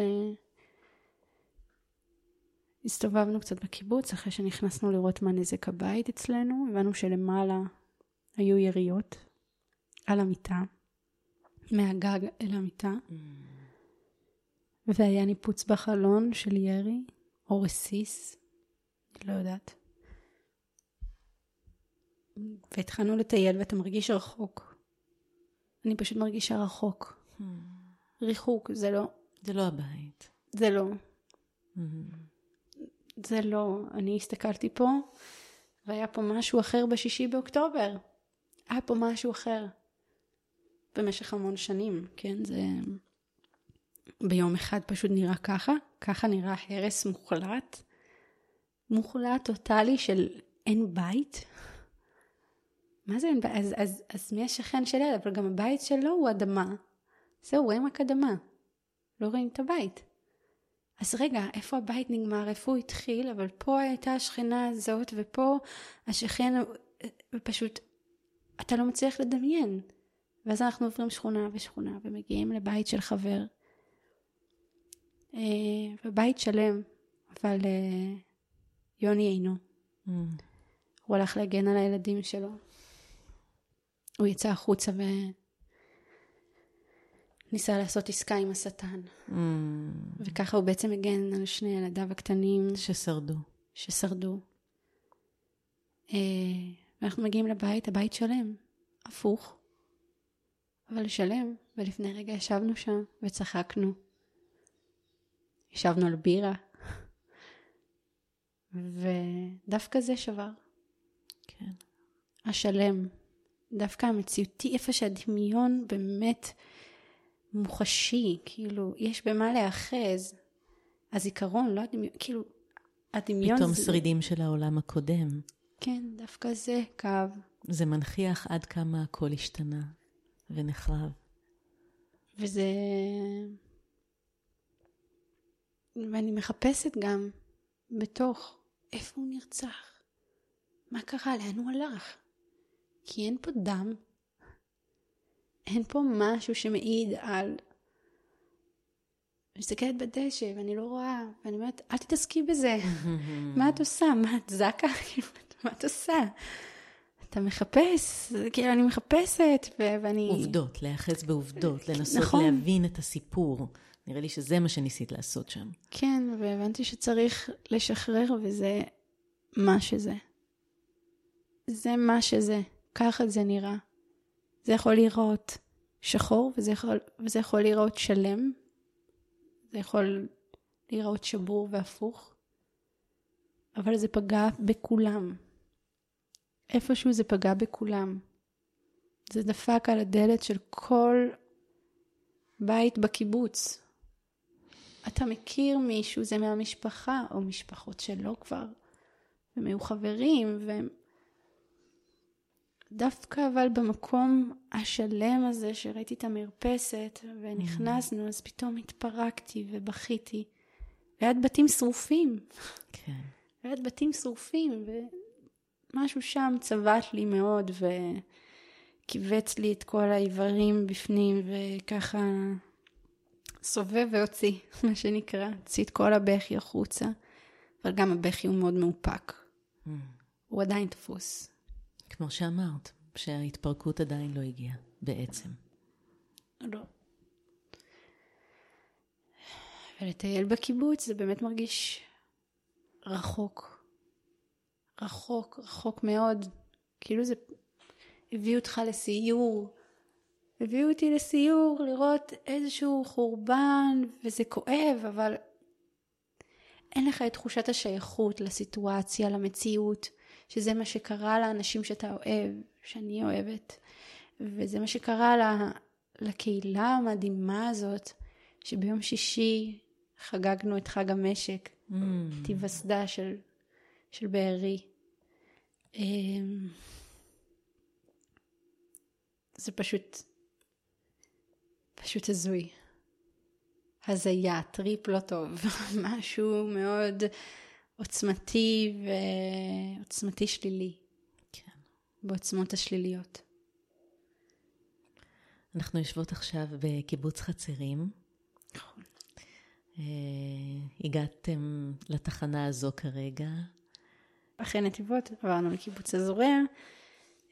הסתובבנו קצת בקיבוץ אחרי שנכנסנו לראות מה נזק הבית אצלנו, הבנו שלמעלה היו יריות על המיטה, מהגג אל המיטה, mm. והיה ניפוץ בחלון של ירי, או רסיס, לא יודעת. והתחלנו לטייל ואתה מרגיש רחוק. אני פשוט מרגישה רחוק. Mm. ריחוק, זה לא... זה לא הבית. זה לא. Mm-hmm. זה לא, אני הסתכלתי פה, והיה פה משהו אחר בשישי באוקטובר. היה פה משהו אחר. במשך המון שנים, כן? זה... ביום אחד פשוט נראה ככה, ככה נראה הרס מוחלט. מוחלט טוטאלי של אין בית. מה זה אין בית? אז, אז, אז מי השכן של אלה? אבל גם הבית שלו הוא אדמה. זהו, רואים רק אדמה. לא רואים את הבית. אז רגע, איפה הבית נגמר? איפה הוא התחיל? אבל פה הייתה השכנה הזאת, ופה השכן, ופשוט, אתה לא מצליח לדמיין. ואז אנחנו עוברים שכונה ושכונה, ומגיעים לבית של חבר. אה, ובית שלם, אבל אה, יוני אינו. Mm. הוא הלך להגן על הילדים שלו. הוא יצא החוצה ו... ניסה לעשות עסקה עם השטן. Mm. וככה הוא בעצם הגן על שני ילדיו הקטנים. ששרדו. ששרדו. אה, ואנחנו מגיעים לבית, הבית שלם, הפוך, אבל שלם. ולפני רגע ישבנו שם וצחקנו. ישבנו על בירה. <laughs> ודווקא זה שבר. כן. השלם. דווקא המציאותי, איפה שהדמיון באמת מוחשי, כאילו, יש במה להאחז. הזיכרון, לא הדמיון, כאילו, הדמיון פתאום זה... שרידים של העולם הקודם. כן, דווקא זה כאב. זה מנכיח עד כמה הכל השתנה ונחרב. וזה... ואני מחפשת גם בתוך איפה הוא נרצח, מה קרה, לאן הוא הלך. כי אין פה דם, אין פה משהו שמעיד על... אני מסתכלת בדשא ואני לא רואה, ואני אומרת, אל תתעסקי בזה. <laughs> מה את עושה? מה את זקה? <laughs> כאילו, מה את עושה? אתה מחפש, כאילו אני מחפשת, ו- ואני... עובדות, להיאחז בעובדות, <laughs> לנסות נכון. להבין את הסיפור. נראה לי שזה מה שניסית לעשות שם. כן, והבנתי שצריך לשחרר, וזה מה שזה. זה מה שזה, ככה זה נראה. זה יכול להיראות שחור וזה יכול, וזה יכול להיראות שלם. זה יכול להיראות שבור והפוך. אבל זה פגע בכולם. איפשהו זה פגע בכולם. זה דפק על הדלת של כל בית בקיבוץ. אתה מכיר מישהו, זה מהמשפחה, או משפחות שלא כבר, והם היו חברים, והם דווקא אבל במקום השלם הזה שראיתי את המרפסת ונכנסנו, אז פתאום התפרקתי ובכיתי. ליד בתים שרופים. כן. ליד בתים שרופים, ומשהו שם צבט לי מאוד וכיווץ לי את כל האיברים בפנים, וככה סובב והוציא, <laughs> מה שנקרא, הוציא את כל הבכי החוצה. אבל גם הבכי הוא מאוד מאופק. Mm. הוא עדיין תפוס. כמו שאמרת, שההתפרקות עדיין לא הגיעה, בעצם. לא. ולטייל בקיבוץ זה באמת מרגיש רחוק. רחוק, רחוק מאוד. כאילו זה הביאו אותך לסיור. הביאו אותי לסיור לראות איזשהו חורבן, וזה כואב, אבל אין לך את תחושת השייכות לסיטואציה, למציאות, שזה מה שקרה לאנשים שאתה אוהב, שאני אוהבת. וזה מה שקרה לה, לקהילה המדהימה הזאת, שביום שישי חגגנו את חג המשק, Mm. את היווסדה של, של בארי. אמ, זה פשוט, פשוט הזוי. הזיה, טריפ לא טוב, <laughs> משהו מאוד עוצמתי ועוצמתי שלילי, כן. בעוצמות השליליות. אנחנו יושבות עכשיו בקיבוץ חצרים. נכון. אה, הגעתם לתחנה הזו כרגע. אחרי נתיבות עברנו לקיבוץ הזורע,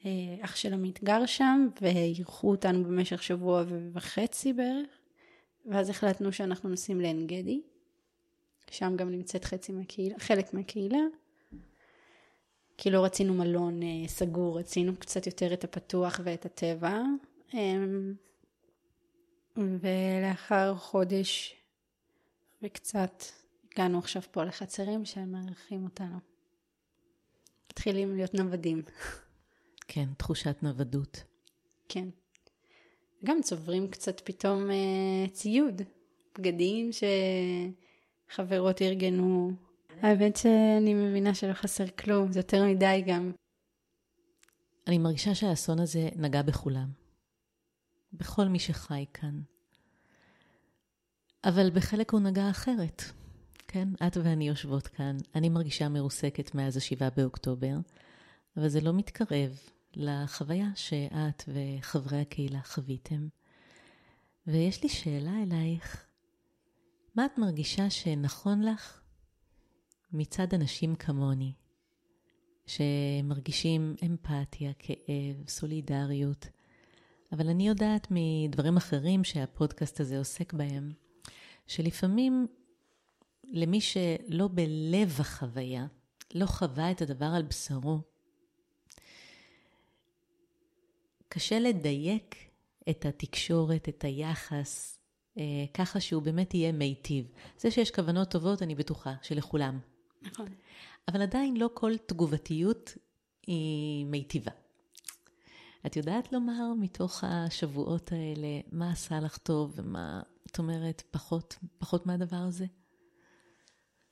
אה, אח של עמית גר שם, ואירחו אותנו במשך שבוע וחצי בערך, ואז החלטנו שאנחנו נוסעים לעין גדי, שם גם נמצאת חצי מהקהילה, חלק מהקהילה, כי לא רצינו מלון אה, סגור, רצינו קצת יותר את הפתוח ואת הטבע. אמ, ולאחר חודש וקצת הגענו עכשיו פה לחצרים שהם מארחים אותנו. מתחילים להיות נוודים, כן, תחושת נוודות. כן. גם צוברים קצת פתאום אה, ציוד, בגדים שחברות ארגנו. האמת שאני מבינה שלא חסר כלום, זה יותר מדי גם. אני מרגישה שהאסון הזה נגע בכולם. בכל מי שחי כאן. אבל בחלק הוא נגע אחרת. כן, את ואני יושבות כאן. אני מרגישה מרוסקת מאז השבעה באוקטובר, אבל זה לא מתקרב לחוויה שאת וחברי הקהילה חוויתם. ויש לי שאלה אלייך. מה את מרגישה שנכון לך מצד אנשים כמוני, שמרגישים אמפתיה, כאב, סולידריות, אבל אני יודעת מדברים אחרים שהפודקאסט הזה עוסק בהם, שלפעמים למי שלא בלב החוויה, לא חווה את הדבר על בשרו, קשה לדייק את התקשורת, את היחס, ככה שהוא באמת יהיה מיטיב. זה שיש כוונות טובות, אני בטוחה, שלכולם. נכון. אבל עדיין לא כל תגובתיות היא מיטיבה. את יודעת לומר מתוך השבועות האלה מה עשה לך טוב ומה את אומרת פחות, פחות מהדבר הזה?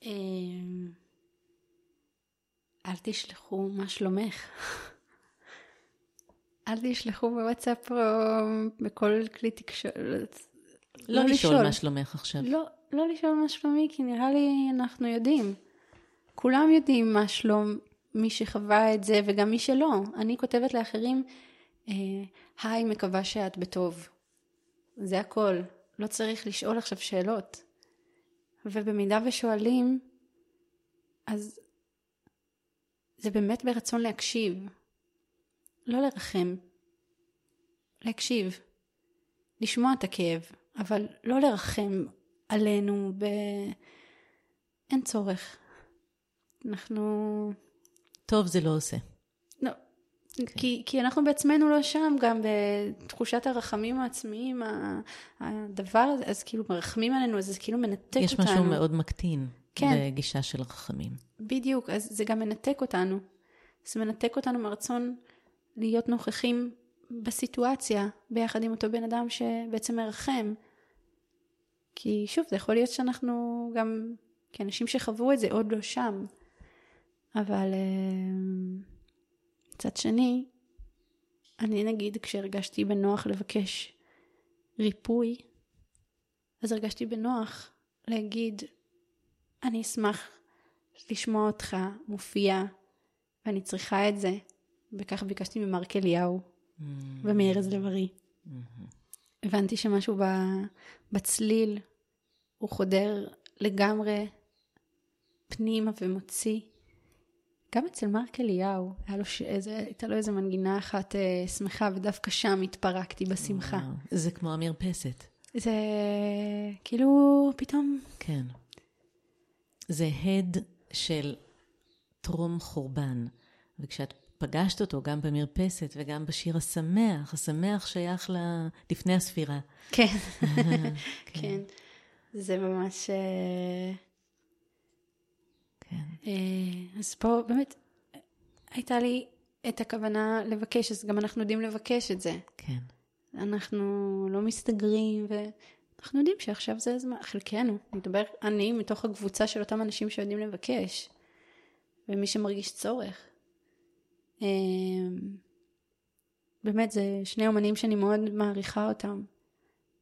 אמ, אל תשלחו מה שלומך. <laughs> אל תשלחו בוואטסאפ או בכל כלי תקשורת. לא, לשאול מה שלומך עכשיו. לא, לא לשאול מה שלומי, כי נראה לי אנחנו יודעים. כולם יודעים מה שלום מי שחווה את זה וגם מי שלא. אני כותבת לאחרים, אה, היי, מקווה שאת בטוב. זה הכל. לא צריך לשאול עכשיו שאלות. ובמידה ושואלים, אז זה באמת ברצון להקשיב. לא לרחם. להקשיב. לשמוע את הכאב, אבל לא לרחם עלינו ב... אין צורך. אנחנו... טוב זה לא עושה. לא. כי, כי אנחנו בעצמנו לא שם, גם בתחושת הרחמים העצמיים, הדבר הזה, אז כאילו מרחמים עלינו, אז זה כאילו מנתק יש אותנו. משהו מאוד מקטין כן. בגישה של רחמים. בדיוק, אז זה גם מנתק אותנו. זה מנתק אותנו מרצון להיות נוכחים בסיטואציה, ביחד עם אותו בן אדם שבעצם מרחם. כי שוב, זה יכול להיות שאנחנו גם, כאנשים שחוו את זה, עוד לא שם. אבל אה, מצד שני, אני נגיד, כשהרגשתי בנוח לבקש ריפוי, אז הרגשתי בנוח להגיד, אני אשמח לשמוע אותך מופיע, ואני צריכה את זה. וכך ביקשתי ממרק אליהו Mm, ומארז לב-ארי. הבנתי שמשהו ב- בצליל הוא חודר לגמרי פנימה ומוציא. גם אצל מרק אליהו, היה לו ש... איזה, הייתה לו איזה מנגינה אחת אה, שמחה, ודווקא שם התפרקתי בשמחה. זה כמו המרפסת. זה כאילו פתאום... כן. זה הד של טרום חורבן, וכשאת פגשת אותו גם במרפסת וגם בשיר השמח, השמח שייך ל... לפני הספירה. כן, <laughs> כן. כן. זה ממש... אה, כן. אה, אז פה באמת הייתה לי את הכוונה לבקש, אז גם אנחנו יודעים לבקש את זה. כן. אנחנו לא מסתגרים, ואנחנו יודעים שעכשיו זה הזמן, חלקנו, נדבר אני מתוך הקבוצה של אותם אנשים שיודעים לבקש, ומי שמרגיש צורך. אה, באמת, זה שני אומנים שאני מאוד מעריכה אותם,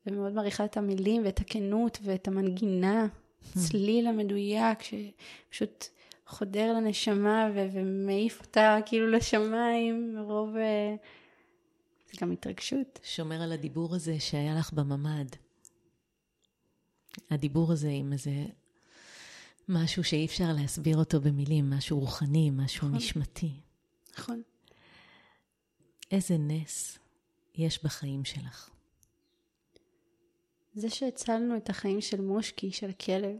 ומאוד מעריכה את המילים ואת הכנות ואת המנגינה, הצליל המדויק, שפשוט חודר לנשמה ו- ומעיף אותה כאילו לשמיים מרוב... אה, זה גם התרגשות. שומר על הדיבור הזה שהיה לך בממ"ד. הדיבור הזה עם איזה משהו שאי אפשר להסביר אותו במילים, משהו רוחני, משהו נכון. נשמתי. נכון. איזה נס יש בחיים שלך? זה שהצלנו את החיים של מושקי, של הכלב,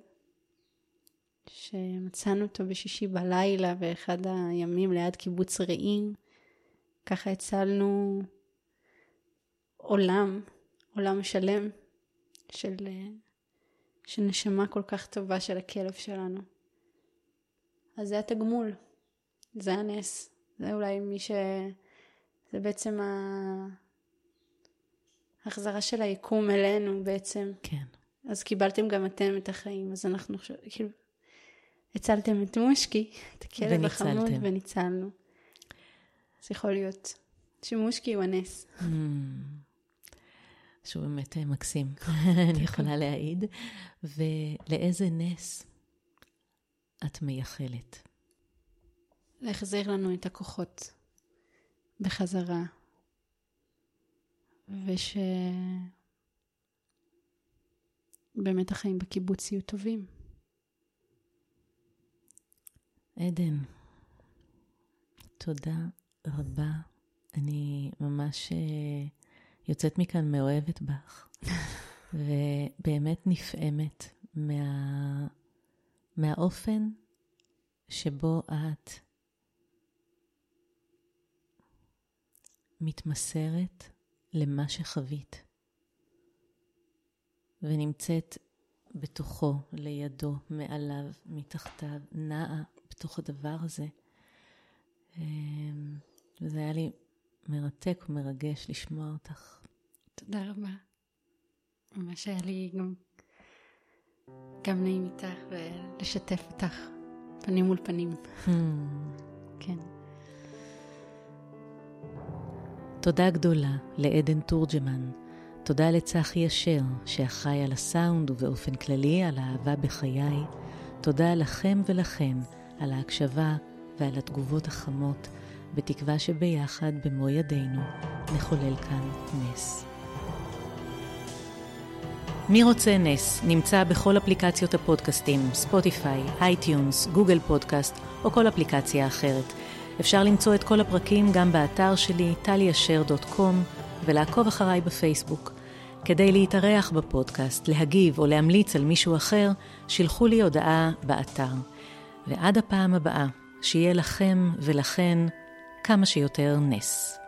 שמצאנו אותו בשישי בלילה באחד הימים ליד קיבוץ רעים, ככה הצלנו עולם, עולם שלם של, של נשמה כל כך טובה של הכלב שלנו. אז זה התגמול, זה הנס, זה אולי מי ש... זה בעצם ההחזרה של היקום אלינו בעצם. כן. אז קיבלתם גם אתם את החיים, אז אנחנו עכשיו, כאילו, הצלתם את מושקי, את הכלב החמוד, וניצלנו. אז יכול להיות שמושקי הוא הנס. Mm. שהוא באמת אה, מקסים, <laughs> אני יכולה להעיד. ולאיזה נס את מייחלת? להחזיר לנו את הכוחות בחזרה, ושבאמת החיים בקיבוץ יהיו טובים. עדן, תודה רבה. אני ממש אה, יוצאת מכאן מאוהבת בך, <laughs> ובאמת נפעמת מה, מהאופן שבו את מתמסרת למה שחווית, ונמצאת בתוכו, לידו, מעליו, מתחתיו, נעה בתוך הדבר הזה. אמ, וזה היה לי מרתק ומרגש לשמוע אותך. תודה רבה. ממש היה לי גם, גם נעים איתך ולשתף אותך פנים מול פנים. Hmm. כן. תודה גדולה לעדן תורג'מן. תודה לצחי אשר, שאחראי על הסאונד ובאופן כללי על האהבה בחיי. תודה לכם ולכן על ההקשבה ועל התגובות החמות, בתקווה שביחד, במו ידינו, נחולל כאן נס. מי רוצה נס נמצא בכל אפליקציות הפודקאסטים, ספוטיפיי, אייטיונס, גוגל פודקאסט או כל אפליקציה אחרת. אפשר למצוא את כל הפרקים גם באתר שלי, טליאשר.קום, ולעקוב אחריי בפייסבוק. כדי להתארח בפודקאסט, להגיב או להמליץ על מישהו אחר, שילחו לי הודעה באתר. ועד הפעם הבאה, שיהיה לכם ולכן כמה שיותר נס.